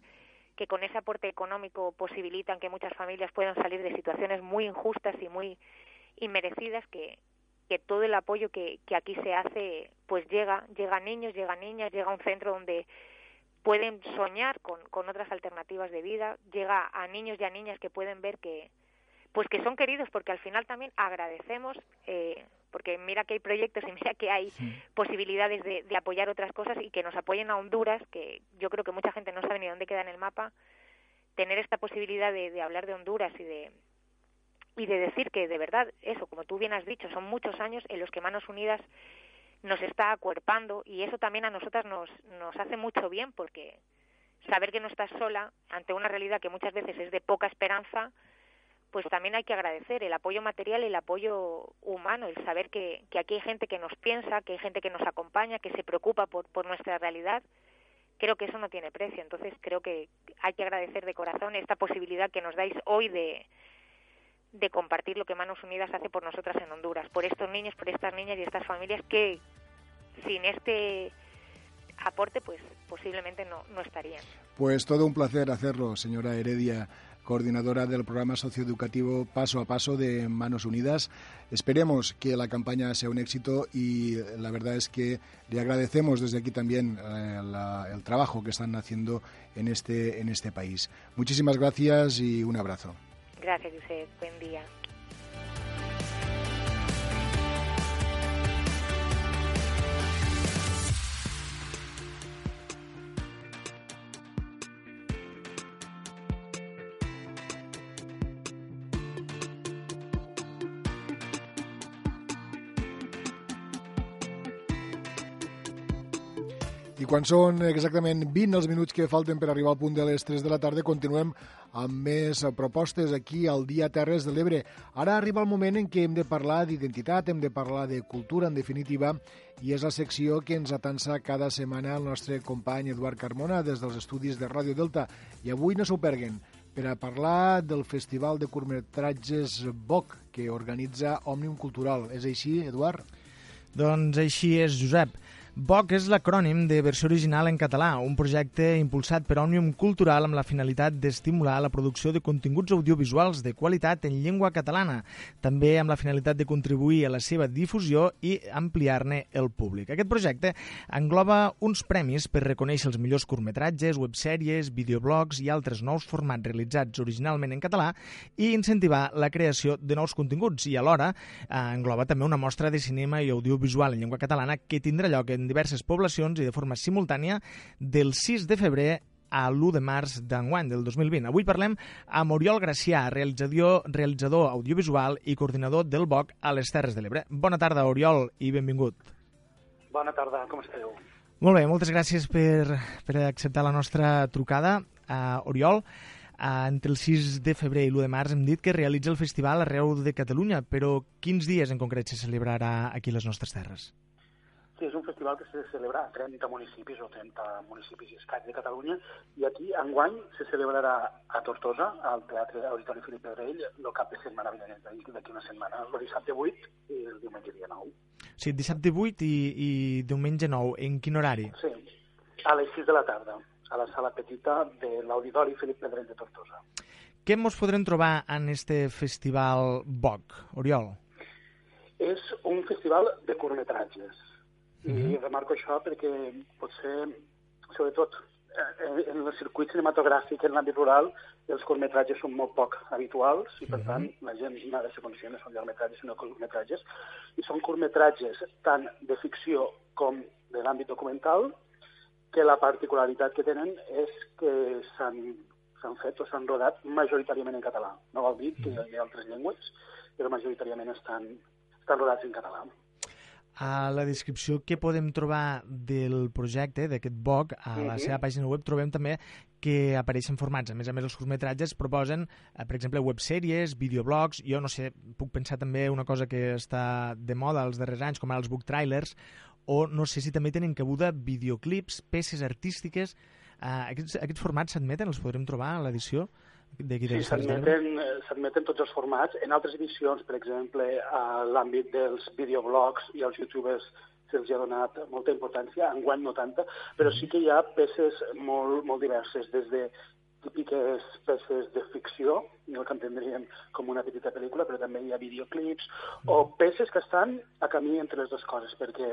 que con ese aporte económico posibilitan que muchas familias puedan salir de situaciones muy injustas y muy inmerecidas, que, que todo el apoyo que, que aquí se hace pues llega, llega a niños, llega a niñas, llega a un centro donde pueden soñar con, con otras alternativas de vida, llega a niños y a niñas que pueden ver que, pues que son queridos porque al final también agradecemos eh, porque mira que hay proyectos y mira que hay posibilidades de, de, apoyar otras cosas y que nos apoyen a Honduras que yo creo que mucha gente no sabe ni dónde queda en el mapa tener esta posibilidad de, de hablar de Honduras y de y de decir que de verdad eso como tú bien has dicho son muchos años en los que Manos Unidas nos está acuerpando y eso también a nosotras nos nos hace mucho bien porque saber que no estás sola ante una realidad que muchas veces es de poca esperanza pues también hay que agradecer el apoyo material y el apoyo humano, el saber que, aquí hay gente que nos piensa, que hay gente que nos acompaña, que se preocupa por, por nuestra realidad. Creo que eso no tiene precio. Entonces creo que hay que agradecer de corazón esta posibilidad que nos dais hoy de, de compartir lo que Manos Unidas hace por nosotras en Honduras, por estos niños, por estas niñas y estas familias que sin este aporte pues posiblemente no estarían. Pues todo un placer hacerlo, señora Heredia coordinadora del programa socioeducativo Paso a Paso de Manos Unidas. Esperemos que la campaña sea un éxito y la verdad es que le agradecemos desde aquí también eh, el trabajo que están haciendo en este, en este país. Muchísimas gracias y un abrazo. Gracias, Josep. Buen día. Quan són exactament 20 els minuts que falten per arribar al punt de les 3 de la tarda, continuem amb més propostes aquí al Dia Terres de l'Ebre. Ara arriba el moment en què hem de parlar d'identitat, hem de parlar de cultura, en definitiva, i és la secció que ens atansa cada setmana el nostre company Eduard Carmona des dels estudis de Ràdio Delta. I avui no s'ho perguen per a parlar del Festival de curtmetratges BOC que organitza Òmnium Cultural. És així, Eduard? Doncs així és, Josep. BOC és l'acrònim de versió original en català, un projecte impulsat per Òmnium Cultural amb la finalitat d'estimular la producció de continguts audiovisuals de qualitat en llengua catalana, també amb la finalitat de contribuir a la seva difusió i ampliar-ne el públic. Aquest projecte engloba uns premis per reconèixer els millors curtmetratges, websèries, videoblogs i altres nous formats realitzats originalment en català i incentivar la creació de nous continguts i alhora eh, engloba també una mostra de cinema i audiovisual en llengua catalana que tindrà lloc en diverses poblacions i de forma simultània del 6 de febrer a l'1 de març d'enguany, del 2020. Avui parlem amb Oriol Gracià, realitzador, realitzador audiovisual i coordinador del BOC a les Terres de l'Ebre. Bona tarda, Oriol, i benvingut. Bona tarda, com esteu? Molt bé, moltes gràcies per, per acceptar la nostra trucada. Uh, Oriol, uh, entre el 6 de febrer i l'1 de març hem dit que realitza el festival arreu de Catalunya, però quins dies en concret se celebrarà aquí les nostres terres? Sí, és un festival que se celebra a 30 municipis o 30 municipis i escaig de Catalunya i aquí enguany se celebrarà a Tortosa, al Teatre Auditori Filip Pedrell, el cap de setmana vinent, d'aquí una setmana, el dissabte 8 i el diumenge dia 9. Sí, dissabte 8 i, i diumenge 9. En quin horari? Sí, a les 6 de la tarda, a la sala petita de l'Auditori Filip Pedrell de Tortosa. Què ens podrem trobar en este festival BOC, Oriol? És un festival de curtmetratges i mm -hmm. remarco això perquè potser, sobretot en, en el circuit cinematogràfic en l'àmbit rural, els curtmetratges són molt poc habituals i, per mm -hmm. tant, la gent n'ha de ser conscient que són llargmetratges i no curtmetratges. I són curtmetratges tant de ficció com de l'àmbit documental, que la particularitat que tenen és que s'han fet o s'han rodat majoritàriament en català. No vol dir que hi ha altres llengües, però majoritàriament estan, estan rodats en català. A la descripció que podem trobar del projecte, d'aquest BOC, a la Mhm. seva pàgina web trobem també que apareixen formats. A més a més, els curtmetratges proposen, eh, per exemple, websèries, videoblogs, jo no sé, puc pensar també una cosa que està de moda els darrers anys, com ara els book trailers, o no sé si també tenen cabuda videoclips, peces artístiques... Uh, aquests, aquests formats s'admeten? Els podrem trobar a l'edició Sí, de l'Ebre? s'admeten eh, s'admeten tots els formats. En altres edicions, per exemple, a l'àmbit dels videoblogs i als youtubers se'ls ha donat molta importància, enguany no tanta, però sí que hi ha peces molt, molt diverses, des de típiques peces de ficció, el que entendríem com una petita pel·lícula, però també hi ha videoclips, o peces que estan a camí entre les dues coses, perquè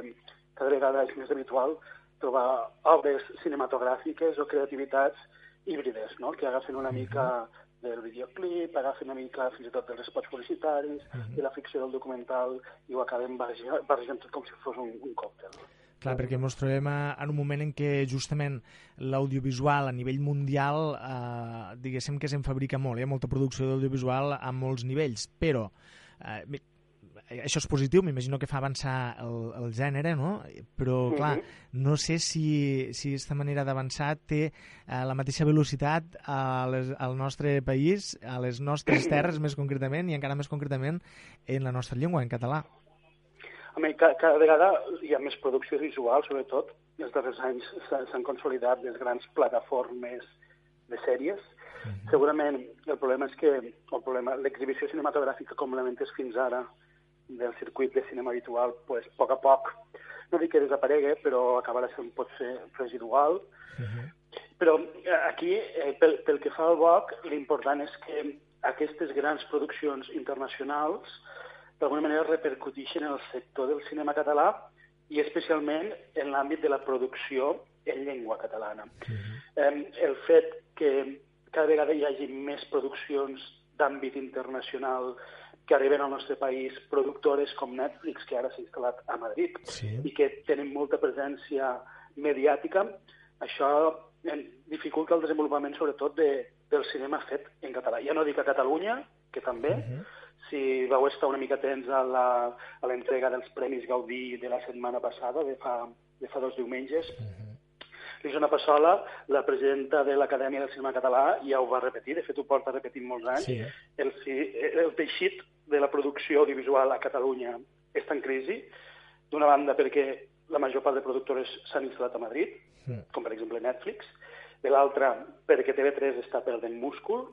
cada vegada és més habitual trobar obres cinematogràfiques o creativitats híbrides, no? que agafen una mica del videoclip, agafen una mica fins i tot dels spots publicitaris, de la ficció del documental, i ho acaben barrejant, barrejant tot com si fos un, un còctel. Clar, perquè ens trobem en un moment en què justament l'audiovisual a nivell mundial, eh, diguéssim que se'n fabrica molt, hi ha molta producció d'audiovisual a molts nivells, però eh, això és positiu, m'imagino que fa avançar el, el gènere, no? Però, clar, no sé si, si aquesta manera d'avançar té eh, la mateixa velocitat a les, al nostre país, a les nostres terres més concretament, i encara més concretament en la nostra llengua, en català. Home, cada, cada vegada hi ha més producció visual, sobretot els darrers anys s'ha- s'han consolidat les grans plataformes de sèries. Segurament el problema és que el problema l'exhibició cinematogràfica com l'hem entès fins ara del circuit de cinema habitual, pues, a poc a poc, no dic que desaparegui, però acabarà sent potser residual. Però eh, aquí, eh, pel, pel que fa al BOC, l'important és que aquestes grans produccions internacionals d'alguna manera repercuteixen en el sector del cinema català i especialment en l'àmbit de la producció en llengua catalana. Eh, el fet que cada vegada hi hagi més produccions d'àmbit internacional que arriben al nostre país, productores com Netflix, que ara s'ha instal·lat a Madrid, sí. i que tenen molta presència mediàtica, això eh, dificulta el desenvolupament sobretot de, del cinema fet en català. Ja no dic a Catalunya, que també, uh -huh. si vau estar una mica atents a l'entrega dels Premis Gaudí de la setmana passada, de fa, de fa dos diumenges, uh -huh. L'Isona Passola, la presidenta de l'Acadèmia del Cinema Català, ja ho va repetir, de fet ho porta repetint molts anys, Sí. el, ci- el teixit de la producció audiovisual a Catalunya està en crisi, d'una banda perquè la major part de productores s'han instal·lat a Madrid, com per exemple Netflix, de l'altra perquè TV3 està perdent múscul,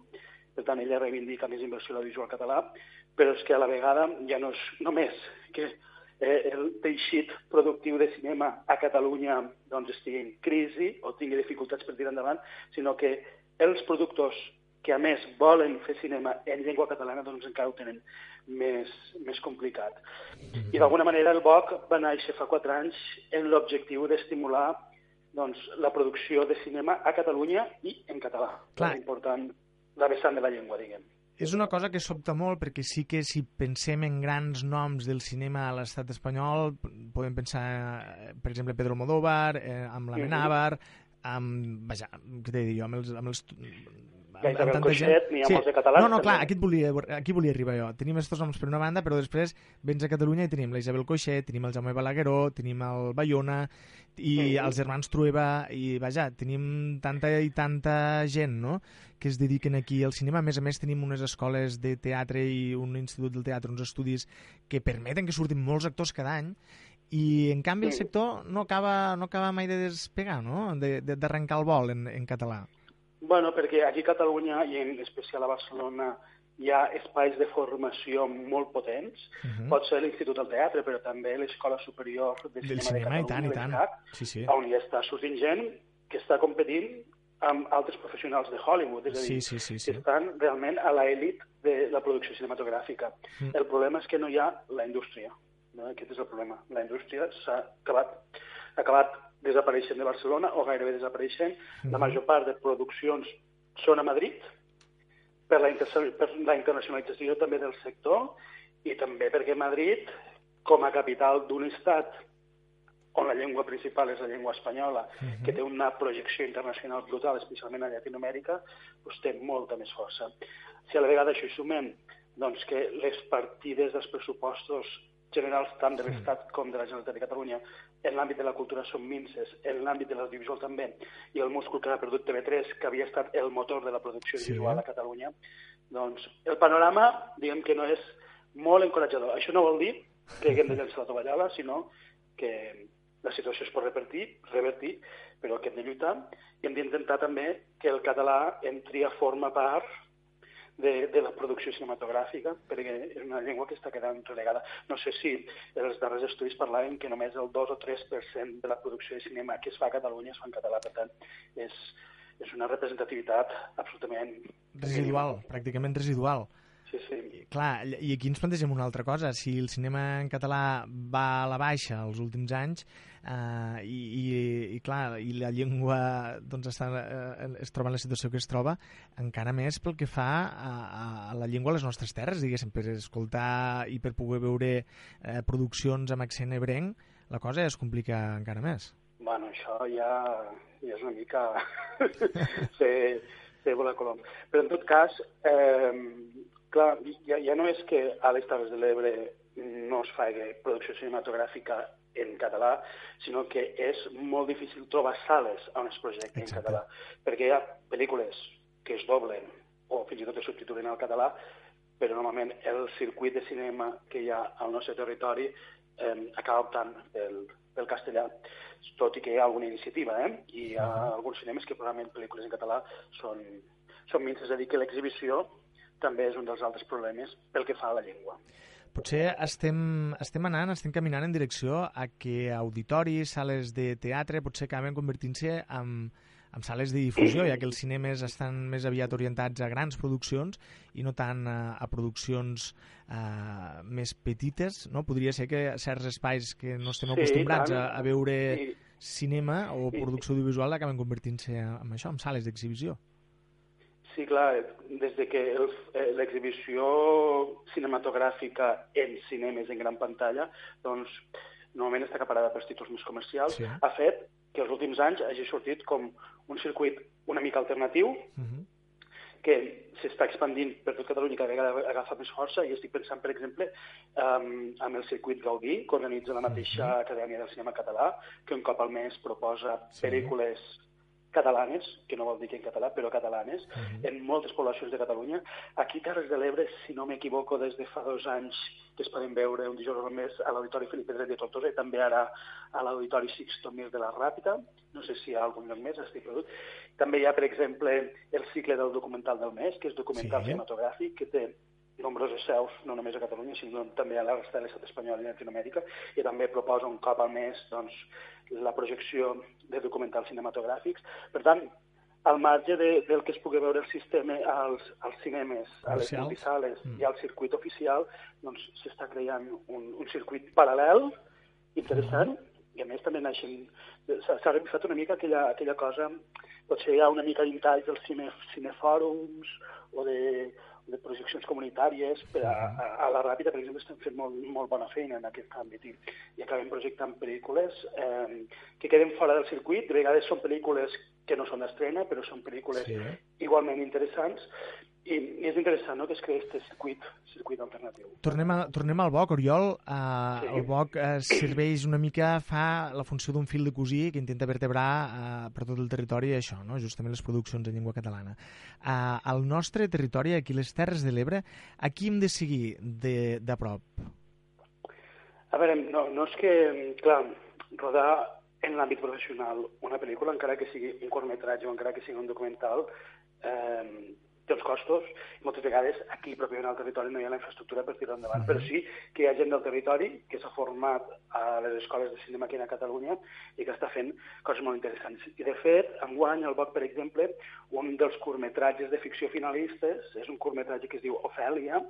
per tant ella reivindica més inversió a l'audiovisual català, però és que a la vegada ja no és només que eh, el teixit productiu de cinema a Catalunya doncs, estigui en crisi o tingui dificultats per tirar endavant, sinó que els productors que a més volen fer cinema en llengua catalana doncs encara ho tenen més, més complicat. I d'alguna manera el BOC va néixer fa quatre anys en l'objectiu d'estimular doncs, la producció de cinema a Catalunya i en català. Clar. És important la vessant de la llengua, diguem. És una cosa que sobta molt perquè sí que si pensem en grans noms del cinema a l'estat espanyol podem pensar, eh, per exemple, Pedro Almodóvar, eh, amb la Mhm. Menábar, amb, vaja, què t'he de dir jo, amb els, amb els Gairebé amb el tanta gent. Coixet, n'hi ha molts de catalans, No, no, clar, aquí et volia, aquí volia arribar jo. Tenim aquests noms per una banda, però després vens a Catalunya i tenim la Isabel Coixet, tenim el Jaume Balagueró, tenim el Bayona, i Mhm. els germans Trueba, i vaja, tenim tanta i tanta gent, no?, que es dediquen aquí al cinema. A més a més, tenim unes escoles de teatre i un institut del teatre, uns estudis que permeten que surtin molts actors cada any, i en canvi el Sí. sector no acaba, no acaba mai de despegar, no?, de- de- d'arrencar el vol en, en català. Bueno, perquè aquí a Catalunya i en especial a Barcelona hi ha espais de formació molt potents. Mhm. Pot ser l'Institut del Teatre, però també l'Escola Superior de Cinema, cinema, de i tant, i tant. Sí, sí. on hi està sortint gent que està competint amb altres professionals de Hollywood, és a dir, Sí, sí, sí, sí. que estan realment a l'elit de la producció cinematogràfica. Mm. El problema és que no hi ha la indústria. No? Aquest és el problema. La indústria s'ha acabat, ha acabat desapareixent de Barcelona o gairebé desapareixent. La major part de produccions són a Madrid per la, inter per la internacionalització també del sector i també perquè Madrid, com a capital d'un estat on la llengua principal és la llengua espanyola, Mhm. que té una projecció internacional brutal, especialment a Llatinoamèrica, doncs té molta més força. Si a la vegada això hi sumem doncs, que les partides dels pressupostos generals tant de l'Estat com de la Generalitat de Catalunya en l'àmbit de la cultura són minces, en l'àmbit de l'audiovisual també, i el múscul que ha perdut TV3, que havia estat el motor de la producció Sí. visual a Catalunya, doncs el panorama, diguem que no és molt encoratjador. Això no vol dir que haguem de llançar la tovallola, sinó que la situació es pot revertir, revertir, però que hem de lluitar i hem d'intentar també que el català entri a forma part de, de la producció cinematogràfica, perquè és una llengua que està quedant relegada. No sé si els darrers estudis parlaven que només el 2 o 3% de la producció de cinema que es fa a Catalunya es fa en català, per tant, és, és una representativitat absolutament... Residual, pràcticament residual. Sí, sí. Clar, i aquí ens plantegem una altra cosa. Si el cinema en català va a la baixa els últims anys eh, i, i, i, clar, i la llengua doncs, està, eh, es troba en la situació que es troba, encara més pel que fa a, a, la llengua a les nostres terres, diguéssim, per escoltar i per poder veure eh, produccions amb accent ebrenc, la cosa es complica encara més. Bueno, això ja, ja és una mica ser, ser voler colom. Però en tot cas, eh, clar, ja, ja no és que a les Terres de l'Ebre no es faci producció cinematogràfica en català, sinó que és molt difícil trobar sales on es projecti en català, perquè hi ha pel·lícules que es doblen o fins i tot es subtitulen al català, però normalment el circuit de cinema que hi ha al nostre territori eh, acaba optant pel, pel castellà, tot i que hi ha alguna iniciativa, eh? i hi ha alguns cinemes que probablement pel·lícules en català són, són minces, és a dir, que l'exhibició també és un dels altres problemes pel que fa a la llengua. Potser estem, estem anant, estem caminant en direcció a que auditoris, sales de teatre, potser acaben convertint-se en, en sales de difusió, ja que els cinemes estan més aviat orientats a grans produccions i no tant a, a produccions uh, més petites, no? Podria ser que certs espais que no estem Sí, acostumbrats a, a veure I- cinema o producció audiovisual acaben convertint-se en això, en sales d'exhibició. Sí, clar, des de que eh, l'exhibició cinematogràfica en cinemes en gran pantalla, doncs, normalment està acaparada pels títols més comercials, Sí. ha fet que els últims anys hagi sortit com un circuit una mica alternatiu, que s'està expandint per tot Catalunya cada vegada agafa més força i estic pensant, per exemple, um, amb el circuit Gaudí, que organitza la mateixa Acadèmia del Cinema Català, que un cop al mes proposa Sí. pel·lícules catalanes, que no vol dir que en català, però catalanes, en moltes poblacions de Catalunya. Aquí, Terres de l'Ebre, si no m'equivoco, des de fa dos anys que es poden veure un dijous al mes a l'Auditori Felipe Dret de Tortosa i també ara a l'Auditori Sixto Mir de la Ràpita. No sé si hi ha algun lloc més, estic perdut. També hi ha, per exemple, el cicle del documental del mes, que és documental Sí. cinematogràfic, que té nombroses seus, no només a Catalunya, sinó també a la resta de l'estat espanyol i Latinoamèrica, i també proposa un cop al mes doncs, la projecció de documentals cinematogràfics. Per tant, al marge de, del que es pugui veure el sistema als, als cinemes, a les Comercials. multisales i al circuit oficial, doncs s'està creant un, un circuit paral·lel interessant i a més també naixen... S'ha revifat una mica aquella, aquella cosa, potser hi ha una mica d'intalls dels cine, cinefòrums o de, de projeccions comunitàries, per a, a, a la Ràpida, per exemple, estem fent molt, molt bona feina en aquest àmbit i, i acabem projectant pel·lícules eh, que queden fora del circuit, de vegades són pel·lícules que no són d'estrena, però són pel·lícules Sí. igualment interessants i, és interessant no, que es creï aquest circuit, circuit alternatiu. Tornem, a, tornem al BOC, Oriol. Uh, Sí. El BOC uh, serveix una mica, fa la funció d'un fil de cosí que intenta vertebrar uh, per tot el territori això, no? justament les produccions en llengua catalana. Uh, al nostre territori, aquí les Terres de l'Ebre, aquí hem de seguir de, de prop. A veure, no, no és que, clar, rodar en l'àmbit professional una pel·lícula, encara que sigui un curtmetratge o encara que sigui un documental, eh, té uns costos i moltes vegades aquí pròpiament al territori no hi ha la infraestructura per tirar endavant, però sí que hi ha gent del territori que s'ha format a les escoles de cinema aquí a Catalunya i que està fent coses molt interessants. I de fet, enguany el BOC, per exemple, un dels curtmetratges de ficció finalistes és un curtmetratge que es diu Ofèlia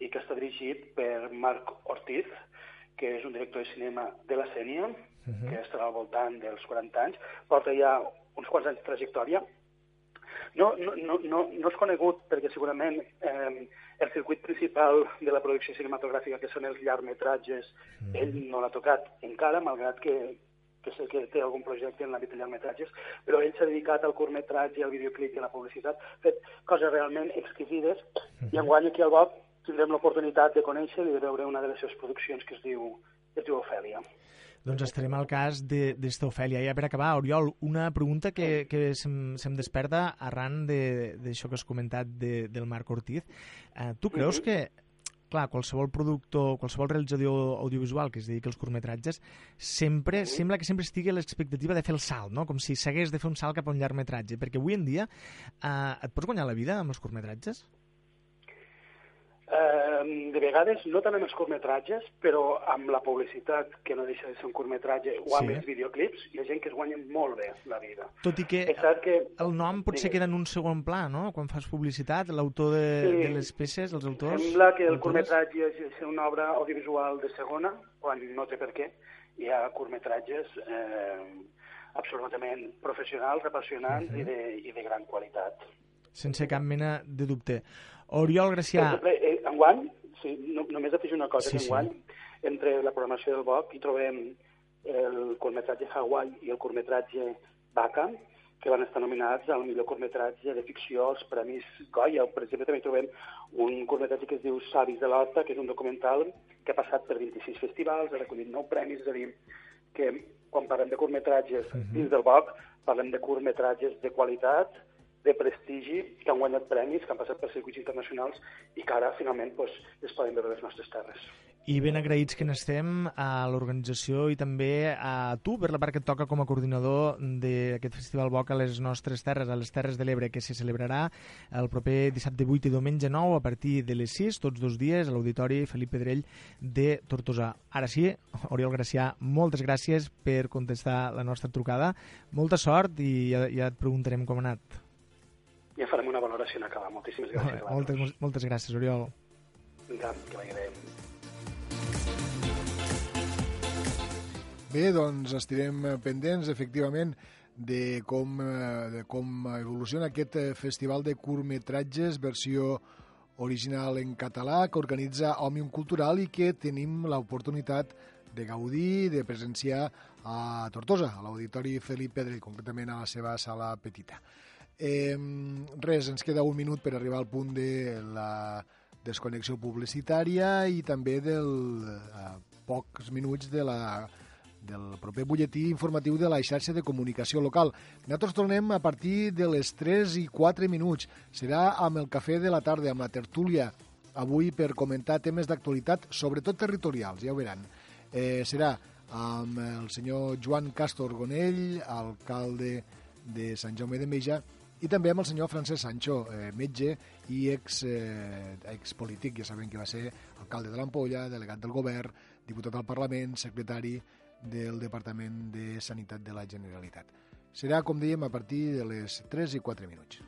i que està dirigit per Marc Ortiz, que és un director de cinema de la Sènia, que estarà al voltant dels 40 anys, porta ja uns quants anys de trajectòria. No, no, no, no, no és conegut perquè segurament eh, el circuit principal de la producció cinematogràfica, que són els llargmetratges, ell no l'ha tocat encara, malgrat que, que sé que té algun projecte en l'àmbit de llargmetratges, però ell s'ha dedicat al curtmetratge, al videoclip i a la publicitat, ha fet coses realment exquisides, i enguany aquí al BOC tindrem l'oportunitat de conèixer i de veure una de les seves produccions que es diu, es diu Ofèlia. Doncs estarem al cas d'esta Ofèlia. I per acabar, Oriol, una pregunta que, que se'm, se'm desperta arran d'això que has comentat de, del Marc Ortiz. Eh, tu creus mm -hmm. que clar, qualsevol productor, qualsevol realitzador audiovisual que es dediqui als curtmetratges, sempre, sí. sembla que sempre estigui a l'expectativa de fer el salt, no? com si s'hagués de fer un salt cap a un llargmetratge, perquè avui en dia eh, et pots guanyar la vida amb els curtmetratges? Eh, de vegades, no tant amb els curtmetratges, però amb la publicitat, que no deixa de ser un curtmetratge, o amb sí. els videoclips, hi ha gent que es guanya molt bé la vida. Tot i que, que el nom potser queda en un segon pla, no?, quan fas publicitat, l'autor de, sí. de les peces, els autors... Sembla que el curtmetratge és una obra audiovisual de segona, quan no té per què. Hi ha curtmetratges eh, absolutament professionals, apassionants uh -huh. i, de, i de gran qualitat. Sense cap mena de dubte. Oriol Gracià... Exemple, eh, enguany, sí, no, només afegir una cosa, sí, que enguany, sí. entre la programació del BOC hi trobem el curtmetratge Hawaii i el curtmetratge Baka, que van estar nominats al millor curtmetratge de ficció als Premis Goya. Per exemple, també trobem un curtmetratge que es diu Savis de l'Horta, que és un documental que ha passat per 26 festivals, ha recollit 9 premis, és a dir, que quan parlem de curtmetratges uh mhm. -huh. dins del BOC, parlem de curtmetratges de qualitat, de prestigi, que han guanyat premis, que han passat per circuits internacionals i que ara finalment pues, es poden veure les nostres terres. I ben agraïts que n'estem a l'organització i també a tu per la part que et toca com a coordinador d'aquest Festival Boc a les nostres terres, a les Terres de l'Ebre, que se celebrarà el proper dissabte 8 i diumenge 9 a partir de les 6, tots dos dies, a l'Auditori Felip Pedrell de Tortosa. Ara sí, Oriol Gracià, moltes gràcies per contestar la nostra trucada. Molta sort i ja, ja et preguntarem com ha anat ja farem una valoració en acabar. Moltíssimes gràcies. Molt, moltes, moltes gràcies, Oriol. Que vagi bé. Bé, doncs estirem pendents, efectivament, de com, eh, de com evoluciona aquest eh, festival de curtmetratges versió original en català que organitza Òmnium Cultural i que tenim l'oportunitat de gaudir, de presenciar a Tortosa, a l'Auditori Felip Pedrell, concretament a la seva sala petita. Eh, res, ens queda un minut per arribar al punt de la desconnexió publicitària i també del eh, pocs minuts de la, del proper butlletí informatiu de la xarxa de comunicació local. Nosaltres tornem a partir de les 3 i 4 minuts. Serà amb el cafè de la tarda, amb la tertúlia, avui per comentar temes d'actualitat, sobretot territorials, ja ho veuran. Eh, serà amb el senyor Joan Castor Gonell, alcalde de Sant Jaume de Meja, i també amb el senyor Francesc Sancho, eh, metge i ex, eh, expolític, ja sabem que va ser alcalde de l'Ampolla, delegat del govern, diputat al Parlament, secretari del Departament de Sanitat de la Generalitat. Serà, com dèiem, a partir de les 3 i 4 minuts.